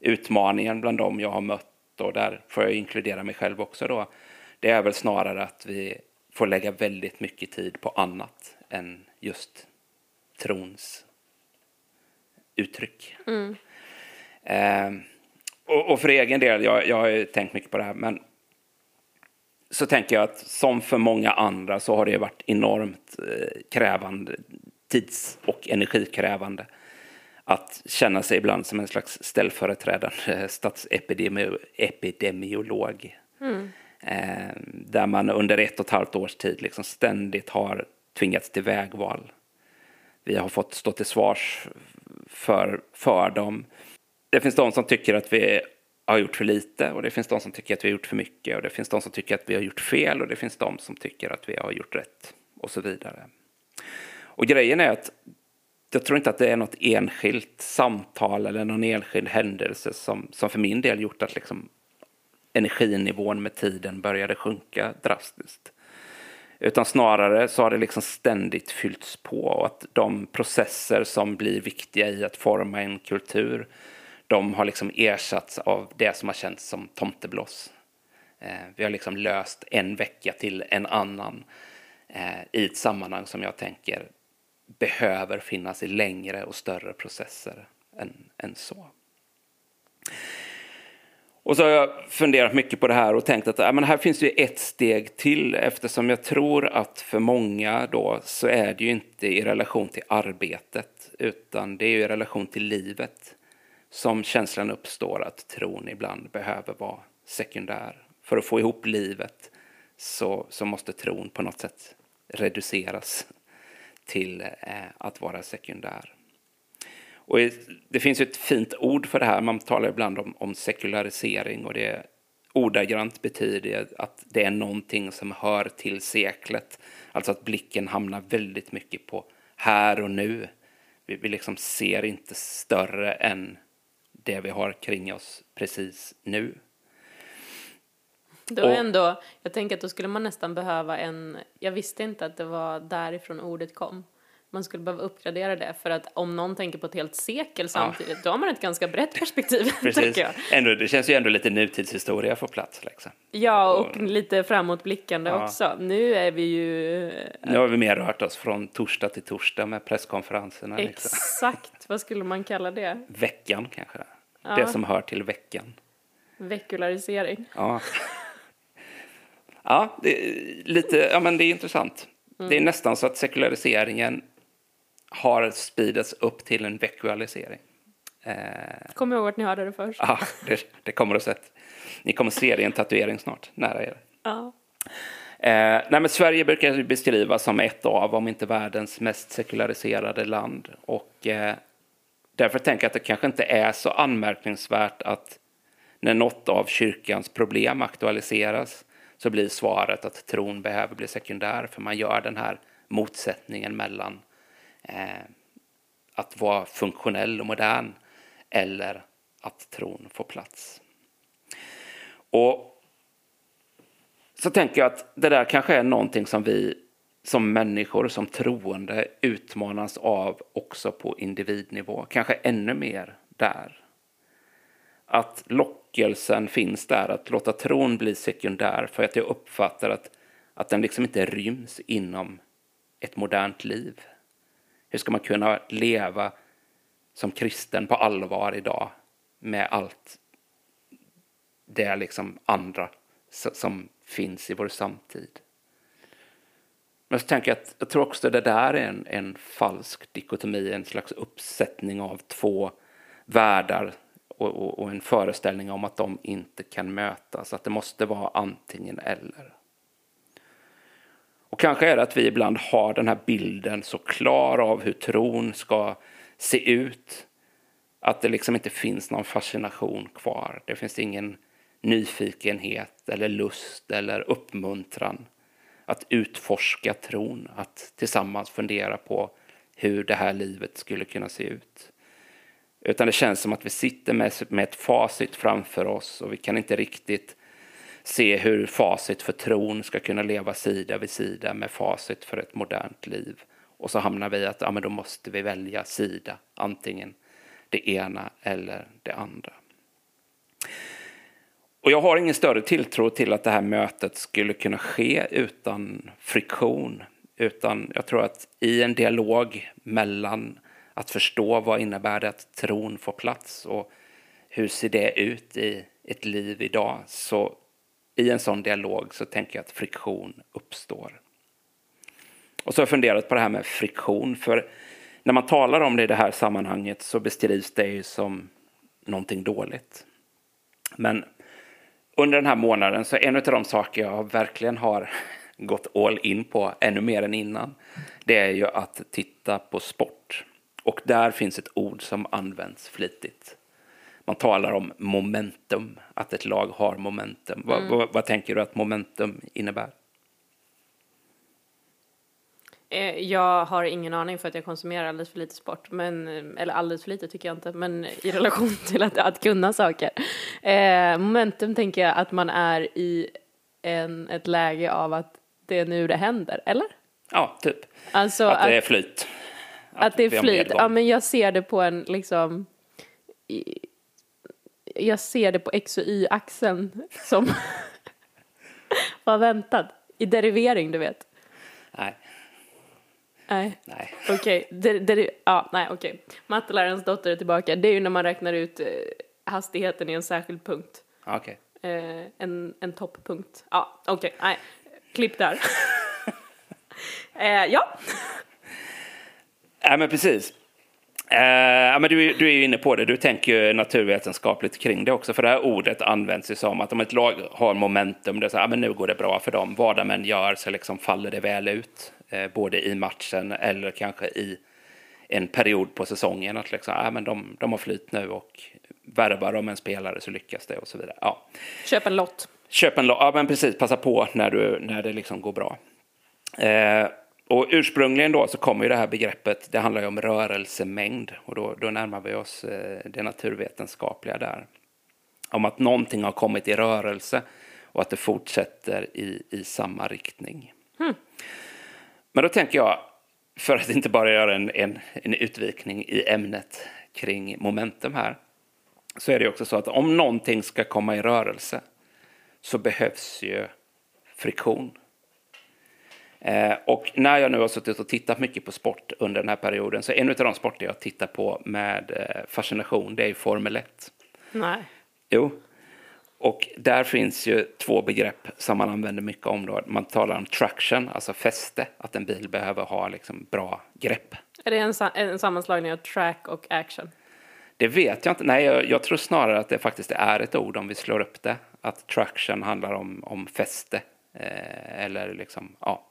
Speaker 2: Utmaningen bland dem jag har mött, och där får jag inkludera mig själv också då, det är väl snarare att vi får lägga väldigt mycket tid på annat än just trons uttryck. Eh, och, och för egen del, jag, jag har ju tänkt mycket på det här, men så tänker jag att som för många andra så har det varit enormt eh, krävande, tids och energikrävande att känna sig ibland som en slags ställföreträdande statsepidemiolog. Eh, där man under ett och ett halvt års tid liksom ständigt har tvingats till vägval. Vi har fått stå till svars för, för dem. Det finns de som tycker att vi har gjort för lite och det finns de som tycker att vi har gjort för mycket och det finns de som tycker att vi har gjort fel och det finns de som tycker att vi har gjort rätt och så vidare. Och grejen är att jag tror inte att det är något enskilt samtal eller någon enskild händelse som, som för min del gjort att liksom energinivån med tiden började sjunka drastiskt. Utan snarare så har det liksom ständigt fyllts på och att de processer som blir viktiga i att forma en kultur, de har liksom ersatts av det som har känts som tomtebloss. Eh, vi har liksom löst en vecka till en annan eh, i ett sammanhang som jag tänker behöver finnas i längre och större processer än, än så. Och så har jag funderat mycket på det här och tänkt att ja, men här finns det ju ett steg till eftersom jag tror att för många då så är det ju inte i relation till arbetet utan det är ju i relation till livet som känslan uppstår att tron ibland behöver vara sekundär. För att få ihop livet så, så måste tron på något sätt reduceras till eh, att vara sekundär. Och det finns ett fint ord för det här. Man talar ibland om, om sekularisering och det ordagrant betyder att det är någonting som hör till seklet. Alltså att blicken hamnar väldigt mycket på här och nu. Vi, vi liksom ser inte större än det vi har kring oss precis nu.
Speaker 1: Då
Speaker 2: Och-
Speaker 1: ändå, jag tänker att då skulle man nästan behöva en, jag visste inte att det var därifrån ordet kom. Man skulle behöva uppgradera det för att om någon tänker på ett helt sekel samtidigt, då har man ett ganska brett perspektiv,
Speaker 2: Precis.
Speaker 1: jag.
Speaker 2: Ändå, det känns ju ändå lite nutidshistoria får plats. Liksom.
Speaker 1: Ja, och lite framåtblickande
Speaker 2: Ja.
Speaker 1: också. Nu är vi ju
Speaker 2: Nu har vi mer rört oss från torsdag till torsdag med presskonferenserna. Liksom.
Speaker 1: exakt, vad skulle man kalla det?
Speaker 2: Veckan kanske.
Speaker 1: Ja.
Speaker 2: Det som hör till veckan.
Speaker 1: Vekularisering.
Speaker 2: Ja, ja, det lite, ja men det är intressant. Det är nästan så att sekulariseringen har spidits upp till en vekualisering. Eh,
Speaker 1: Kom ihåg vart ni hörde det först.
Speaker 2: ja, det, det kommer att se. Ni kommer se det i en tatuering snart, nära er.
Speaker 1: Ja.
Speaker 2: Eh, nej, men Sverige brukar beskrivas som ett av, om inte världens mest sekulariserade land. Och eh, därför tänker jag att det kanske inte är så anmärkningsvärt att när något av kyrkans problem aktualiseras så blir svaret att tron behöver bli sekundär, för man gör den här motsättningen mellan eh, att vara funktionell och modern eller att tron får plats. Och så tänker jag att det där kanske är någonting som vi som människor, som troende utmanas av också på individnivå, kanske ännu mer där. Att lockelsen finns där, att låta tron bli sekundär för att jag uppfattar att, att den liksom inte ryms inom ett modernt liv. Hur ska man kunna leva som kristen på allvar idag med allt det liksom andra som finns i vår samtid? Men så tänker jag att jag tror också det där är en, en falsk dikotomi, en slags uppsättning av två världar och, och, och, en föreställning om att de inte kan mötas, att det måste vara antingen eller. Och kanske är det att vi ibland har den här bilden så klar av hur tron ska se ut att det liksom inte finns någon fascination kvar. Det finns ingen nyfikenhet eller lust eller uppmuntran att utforska tron, att tillsammans fundera på hur det här livet skulle kunna se ut. Utan det känns som att vi sitter med, med ett facit framför oss och vi kan inte riktigt se hur facit för tron ska kunna leva sida vid sida med facit för ett modernt liv. Och så hamnar vi att ja, men då måste vi välja sida, antingen det ena eller det andra. Och jag har ingen större tilltro till att det här mötet skulle kunna ske utan friktion. Utan jag tror att i en dialog mellan att förstå vad innebär det att tron får plats och hur ser det ut i ett liv idag så i en sån dialog så tänker jag att friktion uppstår. Och så har jag funderat på det här med friktion, för när man talar om det i det här sammanhanget så beskrivs det ju som någonting dåligt. Men under den här månaden så en av de saker jag verkligen har gått all in på, ännu mer än innan, det är ju att titta på sport. Och där finns ett ord som används flitigt man talar om momentum, att ett lag har momentum. Mm. Vad, vad, vad, tänker du att momentum innebär?
Speaker 1: Eh, jag har ingen aning för att jag konsumerar alldeles för lite sport, men, eller alldeles för lite tycker jag inte, men i relation till att, att kunna saker. Eh, momentum tänker jag att man är i en, ett läge av att det är nu det händer, eller?
Speaker 2: Ja, typ.
Speaker 1: Alltså
Speaker 2: att, att det är flyt.
Speaker 1: Att, att det är flyt, ja men jag ser det på en liksom i, jag ser det på x och y-axeln som var väntad. I derivering, du vet.
Speaker 2: Nej.
Speaker 1: Nej.
Speaker 2: Nej.
Speaker 1: Okej, okay. ja, nej okej. Okay. Mattelärarens dotter är tillbaka. Det är ju när man räknar ut eh, hastigheten i en särskild punkt.
Speaker 2: Okej.
Speaker 1: Okay. Eh, en, en topppunkt. Ja, okej, okay. nej. Klipp där. eh, ja.
Speaker 2: Nej, men precis. Eh, men du, du är ju inne på det, du tänker ju naturvetenskapligt kring det också. För det här ordet används ju som att om ett lag har momentum, det är så här, men nu går det bra för dem. Vad de än gör så liksom faller det väl ut. Eh, både i matchen eller kanske i en period på säsongen. Att liksom, ja, men de, de har flyt nu och värvar de en spelare så lyckas det och så vidare. Ja.
Speaker 1: Köp en lott.
Speaker 2: Köp en lott, ja men precis, passa på när, du, när det liksom går bra. Eh, och ursprungligen då så kommer ju det här begreppet, det handlar ju om rörelsemängd och då, då närmar vi oss eh, det naturvetenskapliga där. Om att någonting har kommit i rörelse och att det fortsätter i, i samma riktning. Hmm. Men då tänker jag, för att inte bara göra en, en, en utvikning i ämnet kring momentum här, så är det också så att om någonting ska komma i rörelse så behövs ju friktion. Eh, och när jag nu har suttit och tittat mycket på sport under den här perioden så en av de sporter jag tittar på med eh, fascination det är Formel 1.
Speaker 1: Nej.
Speaker 2: Jo. Och där finns ju två begrepp som man använder mycket om. Då. Man talar om traction, alltså fäste, att en bil behöver ha liksom bra grepp.
Speaker 1: Är det en, en sammanslagning av track och action?
Speaker 2: Det vet jag inte. Nej, jag, jag tror snarare att det faktiskt är ett ord om vi slår upp det. Att traction handlar om, om fäste. Eh, eller liksom, ja.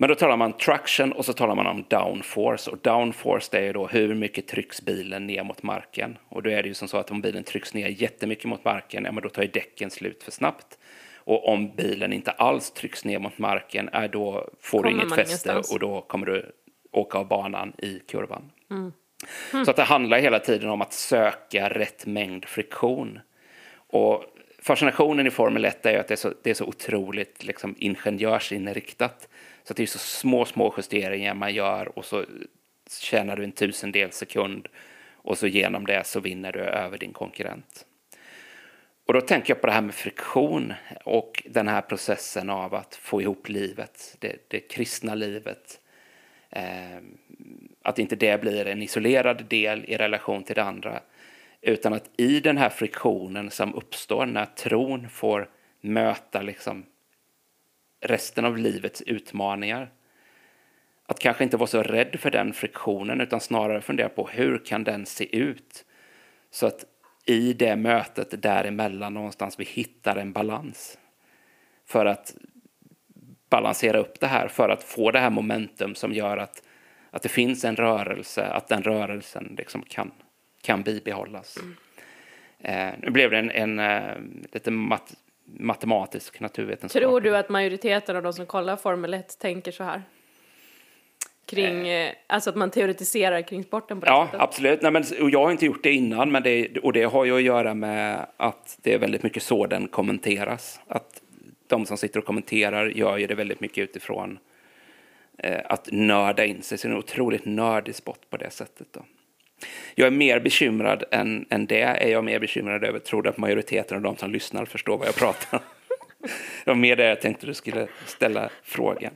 Speaker 2: Men då talar man traction och så talar man om downforce. Och downforce det är ju då hur mycket trycks bilen ner mot marken. Och då är det ju som så att om bilen trycks ner jättemycket mot marken, ja men då tar ju däcken slut för snabbt. Och om bilen inte alls trycks ner mot marken, är då får du
Speaker 1: Kommer
Speaker 2: inget
Speaker 1: man
Speaker 2: fäste
Speaker 1: ingenstans.
Speaker 2: och då kommer du åka av banan i kurvan. Så att det handlar hela tiden om att söka rätt mängd friktion. Och fascinationen i Formel 1 är ju att det är så, det är så otroligt liksom, ingenjörsinriktat. Så att det är så små, små justeringar man gör och så tjänar du en tusendel sekund och så genom det så vinner du över din konkurrent. Och då tänker jag på det här med friktion och den här processen av att få ihop livet, det, det kristna livet. Eh, att inte det blir en isolerad del i relation till det andra. Utan att i den här friktionen som uppstår när tron får möta liksom resten av livets utmaningar. Att kanske inte vara så rädd för den friktionen utan snarare fundera på hur kan den se ut? Så att i det mötet däremellan någonstans vi hittar en balans. För att balansera upp det här, för att få det här momentum som gör att, att det finns en rörelse, att den rörelsen liksom kan, kan bibehållas. Eh, nu blev det en, en eh, lite mat, matematisk naturvetenskap.
Speaker 1: Tror du att majoriteten av de som kollar Formel 1 tänker så här? Kring, eh, alltså att man teoretiserar kring sporten på det
Speaker 2: Ja,
Speaker 1: sättet?
Speaker 2: absolut. Nej, men, och jag har inte gjort det innan, men det, och det har ju att göra med att det är väldigt mycket så den kommenteras. Att de som sitter och kommenterar gör ju det väldigt mycket utifrån eh, att nörda in sig. Så det är en otroligt nördig sport på det sättet. Då. Jag är mer bekymrad än, än det. Är jag mer bekymrad över, tror du att majoriteten av de som lyssnar förstår vad jag pratar om? Det var mer det jag tänkte du skulle ställa frågan.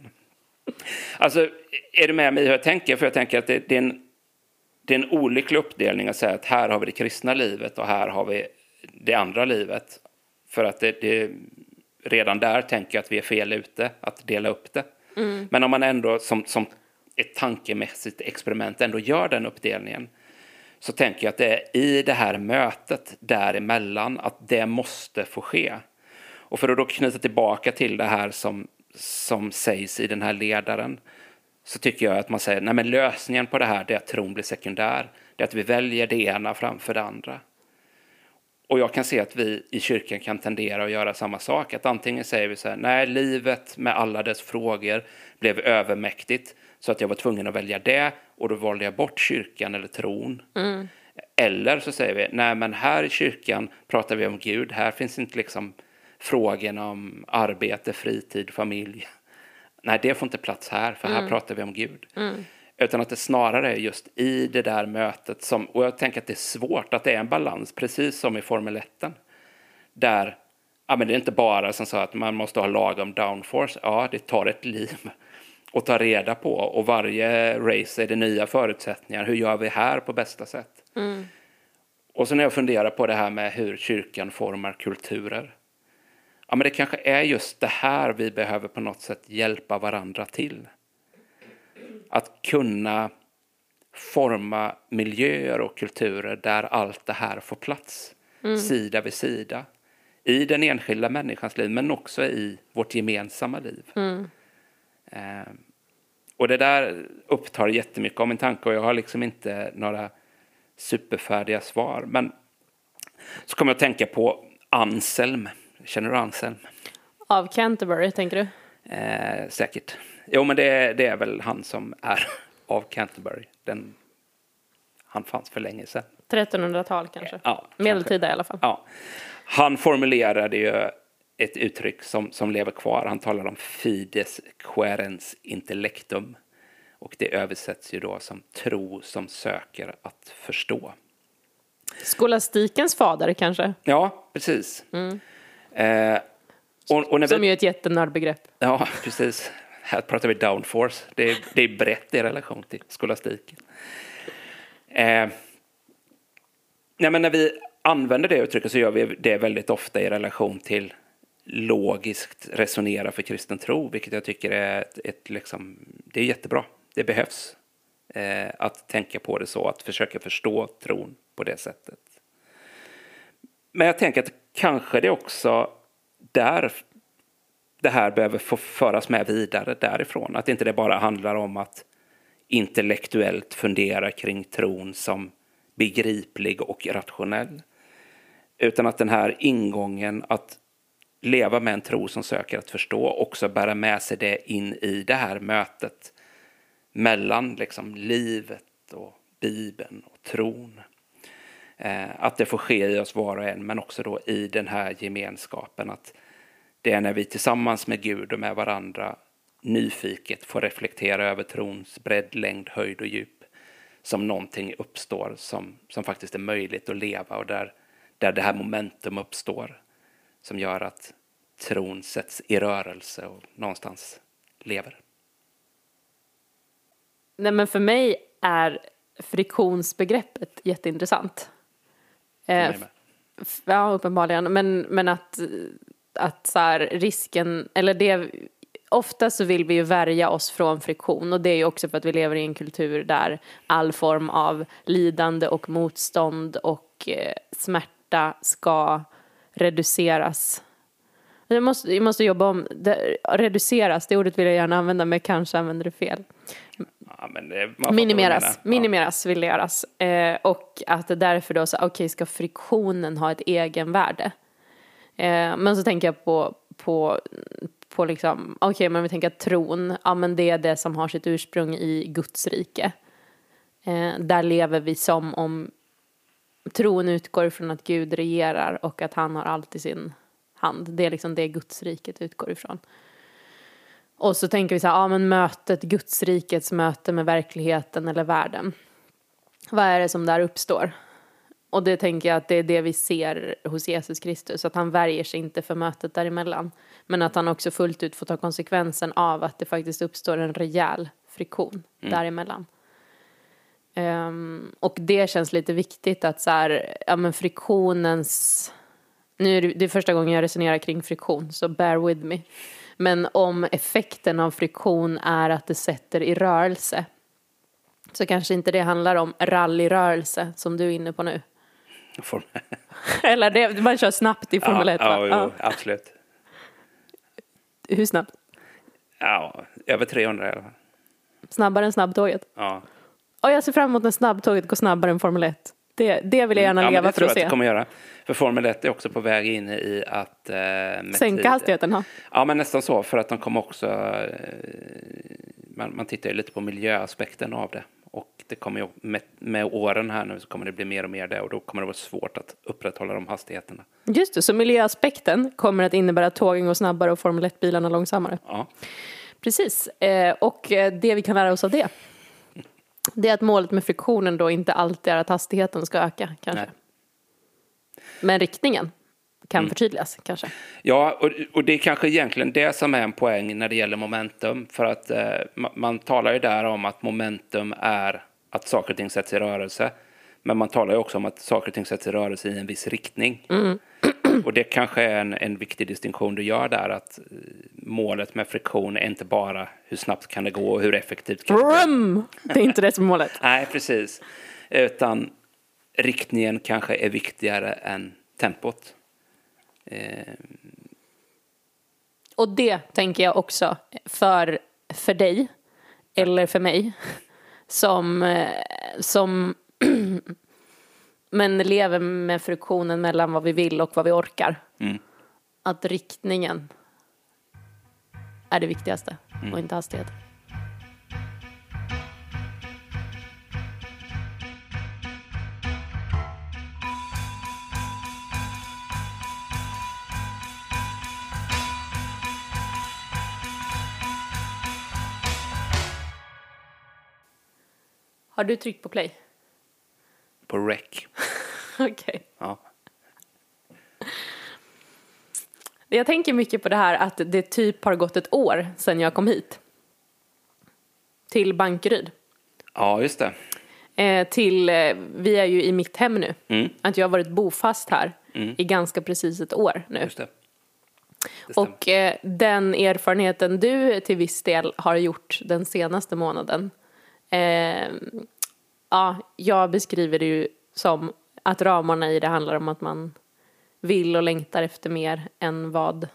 Speaker 2: Alltså, är du med mig hur jag tänker? För jag tänker att det, det, är en, det är en olycklig uppdelning att säga att här har vi det kristna livet och här har vi det andra livet. För att det, det redan där tänker jag att vi är fel ute att dela upp det. Men om man ändå som, som ett tankemässigt experiment ändå gör den uppdelningen så tänker jag att det är i det här mötet däremellan att det måste få ske. Och för att då knyta tillbaka till det här som, som sägs i den här ledaren så tycker jag att man säger nej men lösningen på det här är att tron blir sekundär. Det är att vi väljer det ena framför det andra. Och jag kan se att vi i kyrkan kan tendera att göra samma sak. Att antingen säger vi så här, nej, livet med alla dess frågor blev övermäktigt så att jag var tvungen att välja det och då valde jag bort kyrkan eller tron. Eller så säger vi, nej men här i kyrkan pratar vi om Gud, här finns inte liksom frågorna om arbete, fritid, familj. Nej, det får inte plats här, för här pratar vi om Gud. Utan att det snarare är just i det där mötet som, och jag tänker att det är svårt, att det är en balans, precis som i Formel 1. Där, ja men det är inte bara som så att man måste ha lagom downforce, ja det tar ett liv att ta reda på. Och varje race är det nya förutsättningar, hur gör vi här på bästa sätt? Och så när jag funderar på det här med hur kyrkan formar kulturer, ja men det kanske är just det här vi behöver på något sätt hjälpa varandra till. Att kunna forma miljöer och kulturer där allt det här får plats, sida vid sida. I den enskilda människans liv, men också i vårt gemensamma liv. Eh, och det där upptar jättemycket av min tanke och jag har liksom inte några superfärdiga svar. Men så kommer jag att tänka på Anselm. Känner du Anselm?
Speaker 1: Av Canterbury, tänker du?
Speaker 2: Eh, säkert. Jo, men det, det är väl han som är av Canterbury. Den, han fanns för länge sedan.
Speaker 1: 1300-tal kanske?
Speaker 2: Ja, kanske.
Speaker 1: Medeltida i alla fall.
Speaker 2: Ja. Han formulerade ju ett uttryck som, som lever kvar. Han talar om fides querens intellectum. Och det översätts ju då som tro som söker att förstå.
Speaker 1: Skolastikens fader kanske?
Speaker 2: Ja, precis. Eh, och, och när
Speaker 1: Som
Speaker 2: vi,
Speaker 1: ju är ett jättenördbegrepp.
Speaker 2: Ja, precis. Här pratar vi downforce. Det är, det är brett i relation till skolastiken. Eh, nej, men när vi använder det uttrycket så gör vi det väldigt ofta i relation till logiskt resonera för kristen tro, vilket jag tycker är ett, ett liksom, det är jättebra. Det behövs eh, att tänka på det så, att försöka förstå tron på det sättet. Men jag tänker att kanske det också där det här behöver få föras med vidare därifrån. Att inte det bara handlar om att intellektuellt fundera kring tron som begriplig och rationell. Utan att den här ingången att leva med en tro som söker att förstå också bära med sig det in i det här mötet mellan liksom livet och Bibeln och tron. Eh, att det får ske i oss var och en, men också då i den här gemenskapen. Att det är när vi tillsammans med Gud och med varandra nyfiket får reflektera över trons bredd, längd, höjd och djup som någonting uppstår som, som faktiskt är möjligt att leva och där, där det här momentum uppstår som gör att tron sätts i rörelse och någonstans lever.
Speaker 1: Nej men för mig är friktionsbegreppet jätteintressant. Eh, ja, uppenbarligen. Men, men att, att så här, risken, eller det, ofta så vill vi ju värja oss från friktion och det är ju också för att vi lever i en kultur där all form av lidande och motstånd och eh, smärta ska reduceras. Jag måste, jag måste jobba om, det, reduceras, det ordet vill jag gärna använda men kanske använder det fel.
Speaker 2: Ja, det,
Speaker 1: minimeras, minimeras vill det göras. Eh, och att det därför då så, okej, okay, ska friktionen ha ett egenvärde? Eh, men så tänker jag på, på, på liksom, okej, okay, men vi tänker att tron, ja men det är det som har sitt ursprung i Guds rike. Eh, där lever vi som om tron utgår från att Gud regerar och att han har allt i sin hand. Det är liksom det Guds riket utgår ifrån. Och så tänker vi så här, ja men mötet, Gudsrikets möte med verkligheten eller världen. Vad är det som där uppstår? Och det tänker jag att det är det vi ser hos Jesus Kristus, att han värjer sig inte för mötet däremellan. Men att han också fullt ut får ta konsekvensen av att det faktiskt uppstår en rejäl friktion mm. däremellan. Um, och det känns lite viktigt att så här, ja men friktionens, nu är det, det är första gången jag resonerar kring friktion, så bear with me. Men om effekten av friktion är att det sätter i rörelse så kanske inte det handlar om rallyrörelse som du är inne på nu. Eller det, man kör snabbt i Formel 1
Speaker 2: ja, ja, jo, absolut.
Speaker 1: Hur snabbt?
Speaker 2: Ja, över 300 i alla fall.
Speaker 1: Snabbare än snabbtåget?
Speaker 2: Ja.
Speaker 1: Och jag ser fram emot när snabbtåget går snabbare än Formel 1. Det, det vill jag gärna mm, leva ja, för att se.
Speaker 2: Det tror jag att det kommer göra. För Formel 1 är också på väg in i att... Eh,
Speaker 1: Sänka tid, hastigheten? Ha?
Speaker 2: Ja, men nästan så. För att de kommer också... Eh, man, man tittar ju lite på miljöaspekten av det. Och det kommer ju, med, med, åren här nu så kommer det bli mer och mer det och då kommer det vara svårt att upprätthålla de hastigheterna.
Speaker 1: Just det, så miljöaspekten kommer att innebära att tågen går snabbare och Formel 1-bilarna långsammare.
Speaker 2: Ja.
Speaker 1: Precis, eh, och eh, det vi kan lära oss av det det är att målet med friktionen då inte alltid är att hastigheten ska öka kanske. Nej. Men riktningen kan mm. förtydligas kanske.
Speaker 2: Ja, och, och det är kanske egentligen det som är en poäng när det gäller momentum. För att eh, man, man talar ju där om att momentum är att saker och ting sätts i rörelse. Men man talar ju också om att saker och ting sätts i rörelse i en viss riktning.
Speaker 1: Mm.
Speaker 2: Och det kanske är en, en viktig distinktion du gör där, att eh, målet med friktion är inte bara hur snabbt kan det gå och hur effektivt kan
Speaker 1: det gå. Det är inte det som är målet.
Speaker 2: Nej, precis. Utan riktningen kanske är viktigare än tempot. Eh.
Speaker 1: Och det tänker jag också för, för dig, eller för mig, som, eh, som men lever med friktionen mellan vad vi vill och vad vi orkar.
Speaker 2: Mm.
Speaker 1: Att riktningen är det viktigaste mm. och inte hastigheten. Har du tryckt på play?
Speaker 2: På rec.
Speaker 1: Okej. Okay.
Speaker 2: Ja.
Speaker 1: Jag tänker mycket på det här att det typ har gått ett år sedan jag kom hit. Till Bankeryd.
Speaker 2: Ja, just det.
Speaker 1: Eh, till, eh, vi är ju i mitt hem nu.
Speaker 2: Mm.
Speaker 1: Att jag har varit bofast här i ganska precis ett år nu.
Speaker 2: Just det. det.
Speaker 1: Och eh, den erfarenheten du till viss del har gjort den senaste månaden. Eh, ja, jag beskriver det ju som att ramarna i det handlar om att man vill och längtar efter mer än vad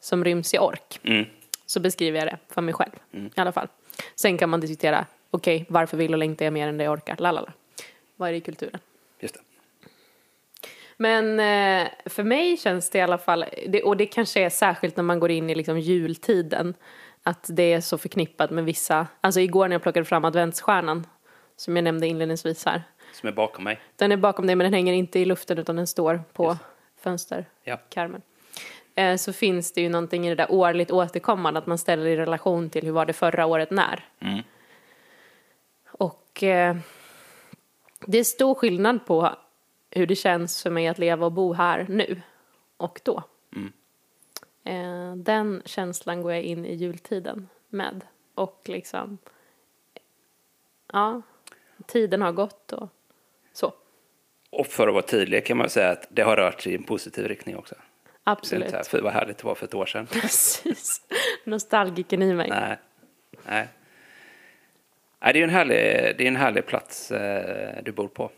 Speaker 1: som ryms i ork.
Speaker 2: Mm.
Speaker 1: Så beskriver jag det för mig själv i alla fall. Sen kan man diskutera, okej, varför vill och längtar jag mer än det jag orkar? Lalala. Vad är det i kulturen?
Speaker 2: Just det.
Speaker 1: Men eh, för mig känns det i alla fall, och det kanske är särskilt när man går in i liksom jultiden, att det är så förknippat med vissa, alltså igår när jag plockade fram adventsstjärnan, som jag nämnde inledningsvis här,
Speaker 2: Som är bakom mig.
Speaker 1: den är bakom dig men den hänger inte i luften utan den står på fönsterkarmen.
Speaker 2: Ja.
Speaker 1: Eh, så finns det ju någonting i det där årligt återkommande, att man ställer i relation till hur var det förra året när.
Speaker 2: Mm.
Speaker 1: Och eh, det är stor skillnad på hur det känns för mig att leva och bo här nu och då. Eh, den känslan går jag in i jultiden med. Och liksom, ja, tiden har gått och.
Speaker 2: Och för att vara tydlig kan man säga att det har rört sig i en positiv riktning också. Det är
Speaker 1: Absolut.
Speaker 2: här, för vad härligt det var för ett år sedan.
Speaker 1: Precis. Nostalgiken i mig.
Speaker 2: Nej. Nej. Nej, det är en härlig, det är en härlig plats eh, du bor på.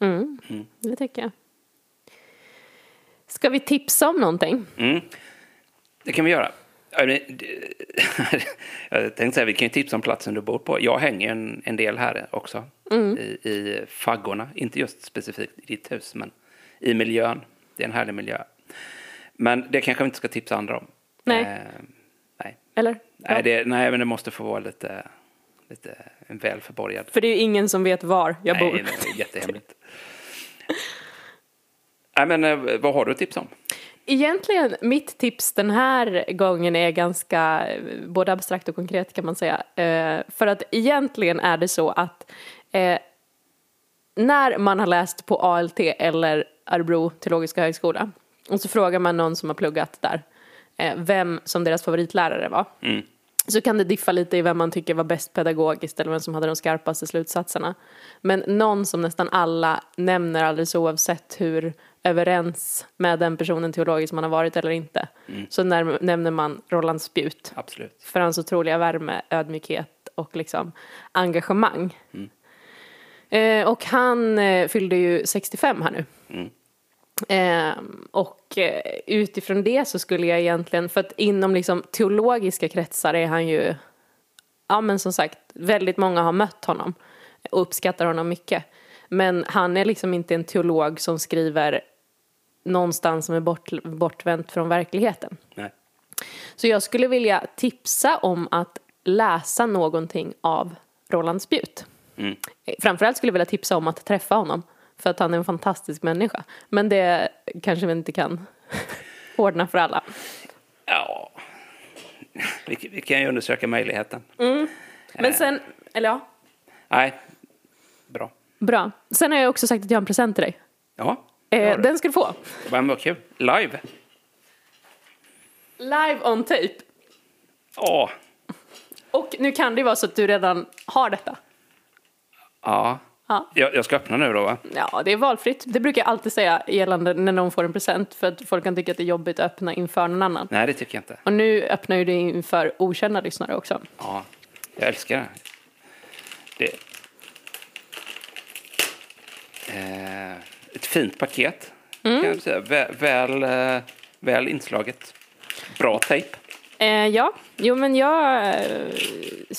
Speaker 1: Mm, det tycker jag. Ska vi tipsa om någonting?
Speaker 2: Mm. Det kan vi göra. Jag tänkte säga, vi kan ju tipsa om platsen du bor på. Jag hänger en, en del här också. I, I faggorna. Inte just specifikt i ditt hus, men i miljön. Det är en härlig miljö. Men det kanske vi inte ska tipsa andra om.
Speaker 1: Nej.
Speaker 2: Eh, nej.
Speaker 1: Eller?
Speaker 2: Nej,
Speaker 1: Ja.
Speaker 2: det, nej, men det måste få vara lite, lite en väl förborgad.
Speaker 1: För det är ju ingen som vet var jag
Speaker 2: nej,
Speaker 1: bor.
Speaker 2: nej, det är jättehemligt. nej, men eh, vad har du att tipsa om?
Speaker 1: Egentligen, mitt tips den här gången är ganska både abstrakt och konkret kan man säga. Eh, för att egentligen är det så att eh, när man har läst på ALT eller Örebro teologiska högskola och så frågar man någon som har pluggat där eh, vem som deras favoritlärare var.
Speaker 2: Mm.
Speaker 1: Så kan det diffa lite i vem man tycker var bäst pedagogiskt eller vem som hade de skarpaste slutsatserna. Men någon som nästan alla nämner alldeles oavsett hur överens med den personen teologiskt man har varit eller inte. Så när, nämner man Roland Spjut
Speaker 2: Absolut.
Speaker 1: för hans otroliga värme, ödmjukhet och liksom engagemang. Eh, och han eh, fyllde ju 65 här nu. Eh, och eh, utifrån det så skulle jag egentligen, för att inom liksom teologiska kretsar är han ju, ja men som sagt, väldigt många har mött honom och uppskattar honom mycket. Men han är liksom inte en teolog som skriver någonstans som är bort, bortvänt från verkligheten.
Speaker 2: Nej.
Speaker 1: Så jag skulle vilja tipsa om att läsa någonting av Roland Spjut.
Speaker 2: Mm.
Speaker 1: Framförallt skulle jag vilja tipsa om att träffa honom. För att han är en fantastisk människa. Men det kanske vi inte kan ordna för alla.
Speaker 2: Ja, vi, vi kan ju undersöka möjligheten.
Speaker 1: Men sen, eller ja,
Speaker 2: Nej, bra.
Speaker 1: bra. Sen har jag också sagt att jag har en present till dig.
Speaker 2: Ja,
Speaker 1: Eh,
Speaker 2: du.
Speaker 1: den ska du få.
Speaker 2: Vad vad kul. Live.
Speaker 1: Live on tape.
Speaker 2: Åh,
Speaker 1: Och nu kan det vara så att du redan har detta.
Speaker 2: ja.
Speaker 1: Ja.
Speaker 2: Jag, jag ska öppna nu då, va?
Speaker 1: Ja, det är valfritt. Det brukar jag alltid säga gällande när någon får en present. För att folk kan tycka att det är jobbigt att öppna inför någon annan.
Speaker 2: Nej, det tycker jag inte.
Speaker 1: Och nu öppnar ju det inför okända lyssnare också.
Speaker 2: Ja, jag älskar det. det. Eh, ett fint paket, kan jag säga. Väl, väl, eh, väl inslaget. Bra tejp.
Speaker 1: Eh, ja, jo men jag...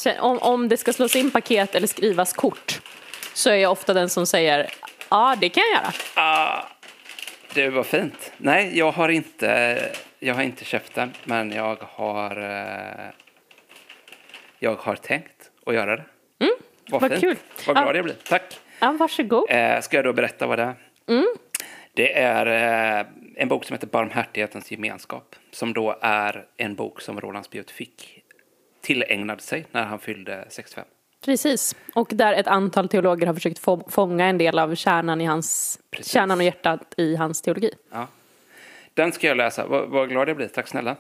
Speaker 1: Eh, om, om det ska slås in paket eller skrivas kort så är jag ofta den som säger ja, det kan jag göra.
Speaker 2: Ah, det var fint. Nej, jag har inte, jag har inte köpt den, men jag har, eh, jag har tänkt att göra det. Mm,
Speaker 1: vad kul.
Speaker 2: Vad glad
Speaker 1: Ja.
Speaker 2: jag blir. Tack.
Speaker 1: Ja, varsågod.
Speaker 2: Eh, ska jag då berätta vad det är? Det är eh, en bok som heter Barmhärtighetens gemenskap. Som då är en bok som Roland Spjut fick tillägnad sig när han fyllde 65.
Speaker 1: Precis. Och där ett antal teologer har försökt få, fånga en del av kärnan, i hans,
Speaker 2: Precis.
Speaker 1: kärnan och hjärtat i hans teologi.
Speaker 2: Ja. Den ska jag läsa. Vad, vad glad jag blir. Tack snälla.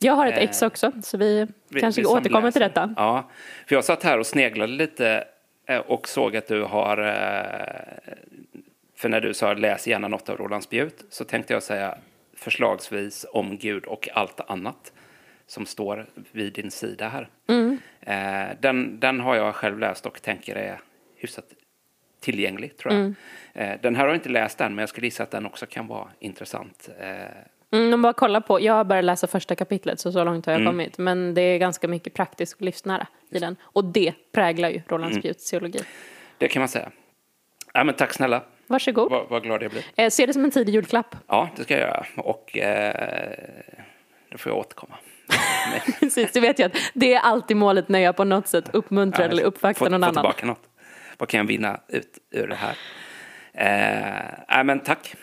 Speaker 1: Jag har ett
Speaker 2: Eh,
Speaker 1: ex också, så vi,
Speaker 2: Vi-
Speaker 1: kanske
Speaker 2: vi
Speaker 1: återkommer till
Speaker 2: läser.
Speaker 1: detta.
Speaker 2: Ja, för jag satt här och sneglade lite eh, och såg att du har... eh, För när du sa läs gärna något av Roland Spjut så tänkte jag säga förslagsvis om Gud och allt annat som står vid din sida här.
Speaker 1: Mm.
Speaker 2: Eh, Den, den har jag själv läst och tänker är hyfsat tillgänglig, tror jag.
Speaker 1: Mm.
Speaker 2: Eh, Den här har jag inte läst än, men jag skulle gissa att den också kan vara intressant. Eh,
Speaker 1: Mm, bara kolla på, jag har bara läsa första kapitlet så så långt har jag
Speaker 2: Mm.
Speaker 1: kommit. Men det är ganska mycket praktiskt och livsnära i den. Och det präglar ju Roland
Speaker 2: Mm.
Speaker 1: Spjuts teologi.
Speaker 2: Det kan man säga. Ja, men tack snälla.
Speaker 1: Varsågod.
Speaker 2: Vad, vad glad jag blir.
Speaker 1: Eh, se det som en tidig julklapp.
Speaker 2: Ja, det ska jag göra. Och eh, då får jag återkomma.
Speaker 1: Precis, du vet att det är alltid målet när jag på något sätt uppmuntrar eller uppvaktar någon
Speaker 2: få
Speaker 1: annan.
Speaker 2: tillbaka något. Vad kan jag vinna ut ur det här? Eh, nej, men tack.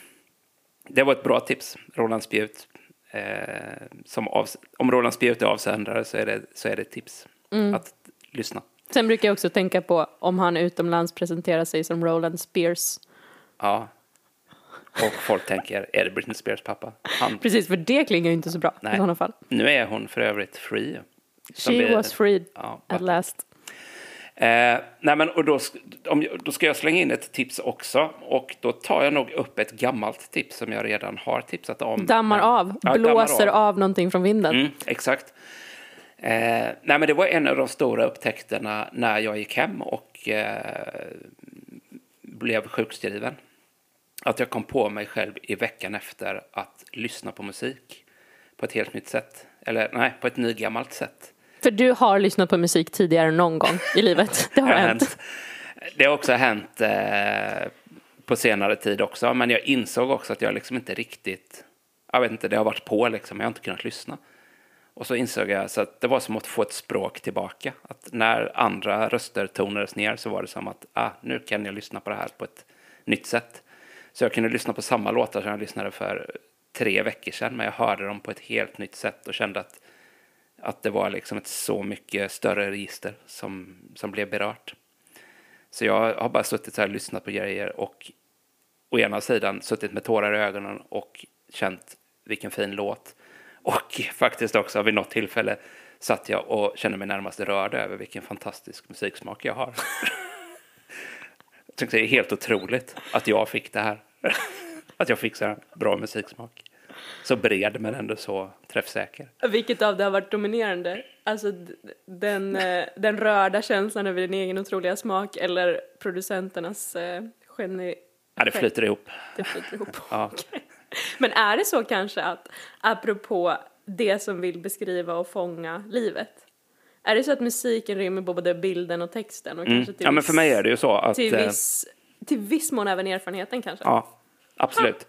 Speaker 2: Det var ett bra tips. Roland Spjut. Eh, som av, om Roland Spjut är avsändare så är det, så är det ett tips
Speaker 1: Mm.
Speaker 2: att lyssna.
Speaker 1: Sen brukar jag också tänka på om han utomlands presenterar sig som Roland Spears.
Speaker 2: Ja. Och folk tänker, är det Britney Spears pappa? Han,
Speaker 1: Precis, för det klingar ju inte så bra i
Speaker 2: Nej.
Speaker 1: sådana fall.
Speaker 2: nu är hon för övrigt free.
Speaker 1: She
Speaker 2: vi-
Speaker 1: was freed
Speaker 2: Ja,
Speaker 1: at last.
Speaker 2: Eh, nej men, och då, om, då ska jag slänga in ett tips också. Och då tar jag nog upp ett gammalt tips som jag redan har tipsat om.
Speaker 1: Dammar av,
Speaker 2: Ja, dammar
Speaker 1: blåser av. någonting från vinden.
Speaker 2: Mm, exakt. Eh, nej men det var en av de stora upptäckterna när jag gick hem och eh, blev sjukskriven. Att jag kom på mig själv i veckan efter att lyssna på musik på ett helt nytt sätt. Eller nej, på ett nygammalt sätt.
Speaker 1: För du har lyssnat på musik tidigare någon gång i livet. Det har hänt.
Speaker 2: Det har också hänt eh, på senare tid också. Men jag insåg också att jag liksom inte riktigt... Jag vet inte, det har varit på liksom. Jag har inte kunnat lyssna. Och så insåg jag så att det var som att få ett språk tillbaka. Att när andra röster tonades ner så var det som att ah, nu kan jag lyssna på det här på ett nytt sätt. Så jag kunde lyssna på samma låtar som jag lyssnade för tre veckor sedan. Men jag hörde dem på ett helt nytt sätt och kände att, att det var liksom ett så mycket större register som, som blev berört. Så jag har bara suttit så här och lyssnat på grejer och å ena sidan suttit med tårar i ögonen och känt vilken fin låt. Och faktiskt också vid något tillfälle satt jag och kände mig närmast rörd över vilken fantastisk musiksmak jag har. tyckte det är helt otroligt att jag fick det här. att jag fick så här bra musiksmak. Så bred men ändå så träffsäker.
Speaker 1: Vilket av det har varit dominerande? Alltså den, eh, den rörda känslan över din egen otroliga smak eller producenternas eh, geni...
Speaker 2: Ja, det flyter ihop.
Speaker 1: Det flyter ihop.
Speaker 2: Ja.
Speaker 1: Men är det så kanske att, apropå det som vill beskriva och fånga livet, är det så att musiken rymmer både bilden och texten? Och
Speaker 2: Mm.
Speaker 1: kanske till
Speaker 2: ja, men
Speaker 1: viss,
Speaker 2: för mig är det ju så att...
Speaker 1: till
Speaker 2: eh,
Speaker 1: viss, till viss mån även erfarenheten kanske?
Speaker 2: Ja, absolut.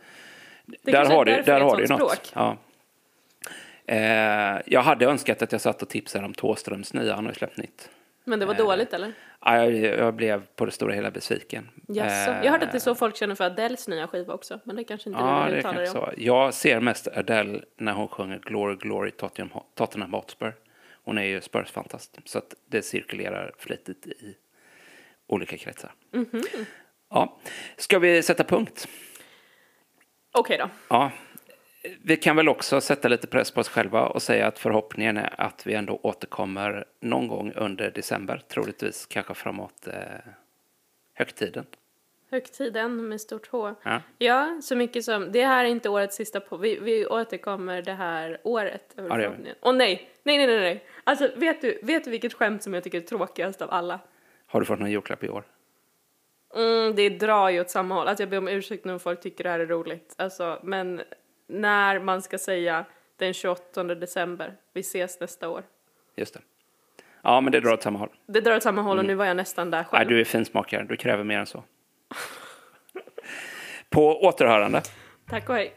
Speaker 1: Det
Speaker 2: där har du, där
Speaker 1: det
Speaker 2: har du något. Ja. Eh, jag hade önskat att jag satt och tipsade om Thåströms nya, han har släppt nytt.
Speaker 1: Men det var
Speaker 2: Eh,
Speaker 1: dåligt eller?
Speaker 2: Ja, jag, jag blev på det stora hela besviken.
Speaker 1: Jaså?
Speaker 2: Eh,
Speaker 1: Jag hörde att det är så folk känner för Adeles nya skiva också, men det kanske inte
Speaker 2: Ja, det
Speaker 1: dig
Speaker 2: kanske
Speaker 1: om.
Speaker 2: så. Jag ser mest Adele när hon sjunger Glory, Glory, Tottenham, Tottenham Hotspur. Hon är ju Spurs-fantast, så att det cirkulerar flitigt i olika kretsar.
Speaker 1: Mhm.
Speaker 2: Ja. Ska vi sätta punkt?
Speaker 1: Okej då.
Speaker 2: Ja, vi kan väl också sätta lite press på oss själva och säga att förhoppningen är att vi ändå återkommer någon gång under december, troligtvis kanske framåt eh, högtiden.
Speaker 1: Högtiden med stort H.
Speaker 2: Ja.
Speaker 1: Ja, så mycket som, det här är inte årets sista på, vi, vi återkommer det här året.
Speaker 2: Ja, det gör vi.
Speaker 1: Åh nej, nej, nej, nej, nej. Alltså vet du, vet du vilket skämt som jag tycker är tråkigast av alla?
Speaker 2: Har du fått någon julklapp i år?
Speaker 1: Mm, det drar ju åt samma håll. Alltså jag ber om ursäkt nu om folk tycker det här är roligt. Alltså, men när man ska säga den 28 december, vi ses nästa år.
Speaker 2: Just det. Ja, men det drar åt samma håll.
Speaker 1: Det drar åt samma håll och nu var jag nästan där
Speaker 2: Mm. Nej,
Speaker 1: själv.
Speaker 2: du är finsmakare, du kräver mer än så. På återhörande.
Speaker 1: Tack och hej.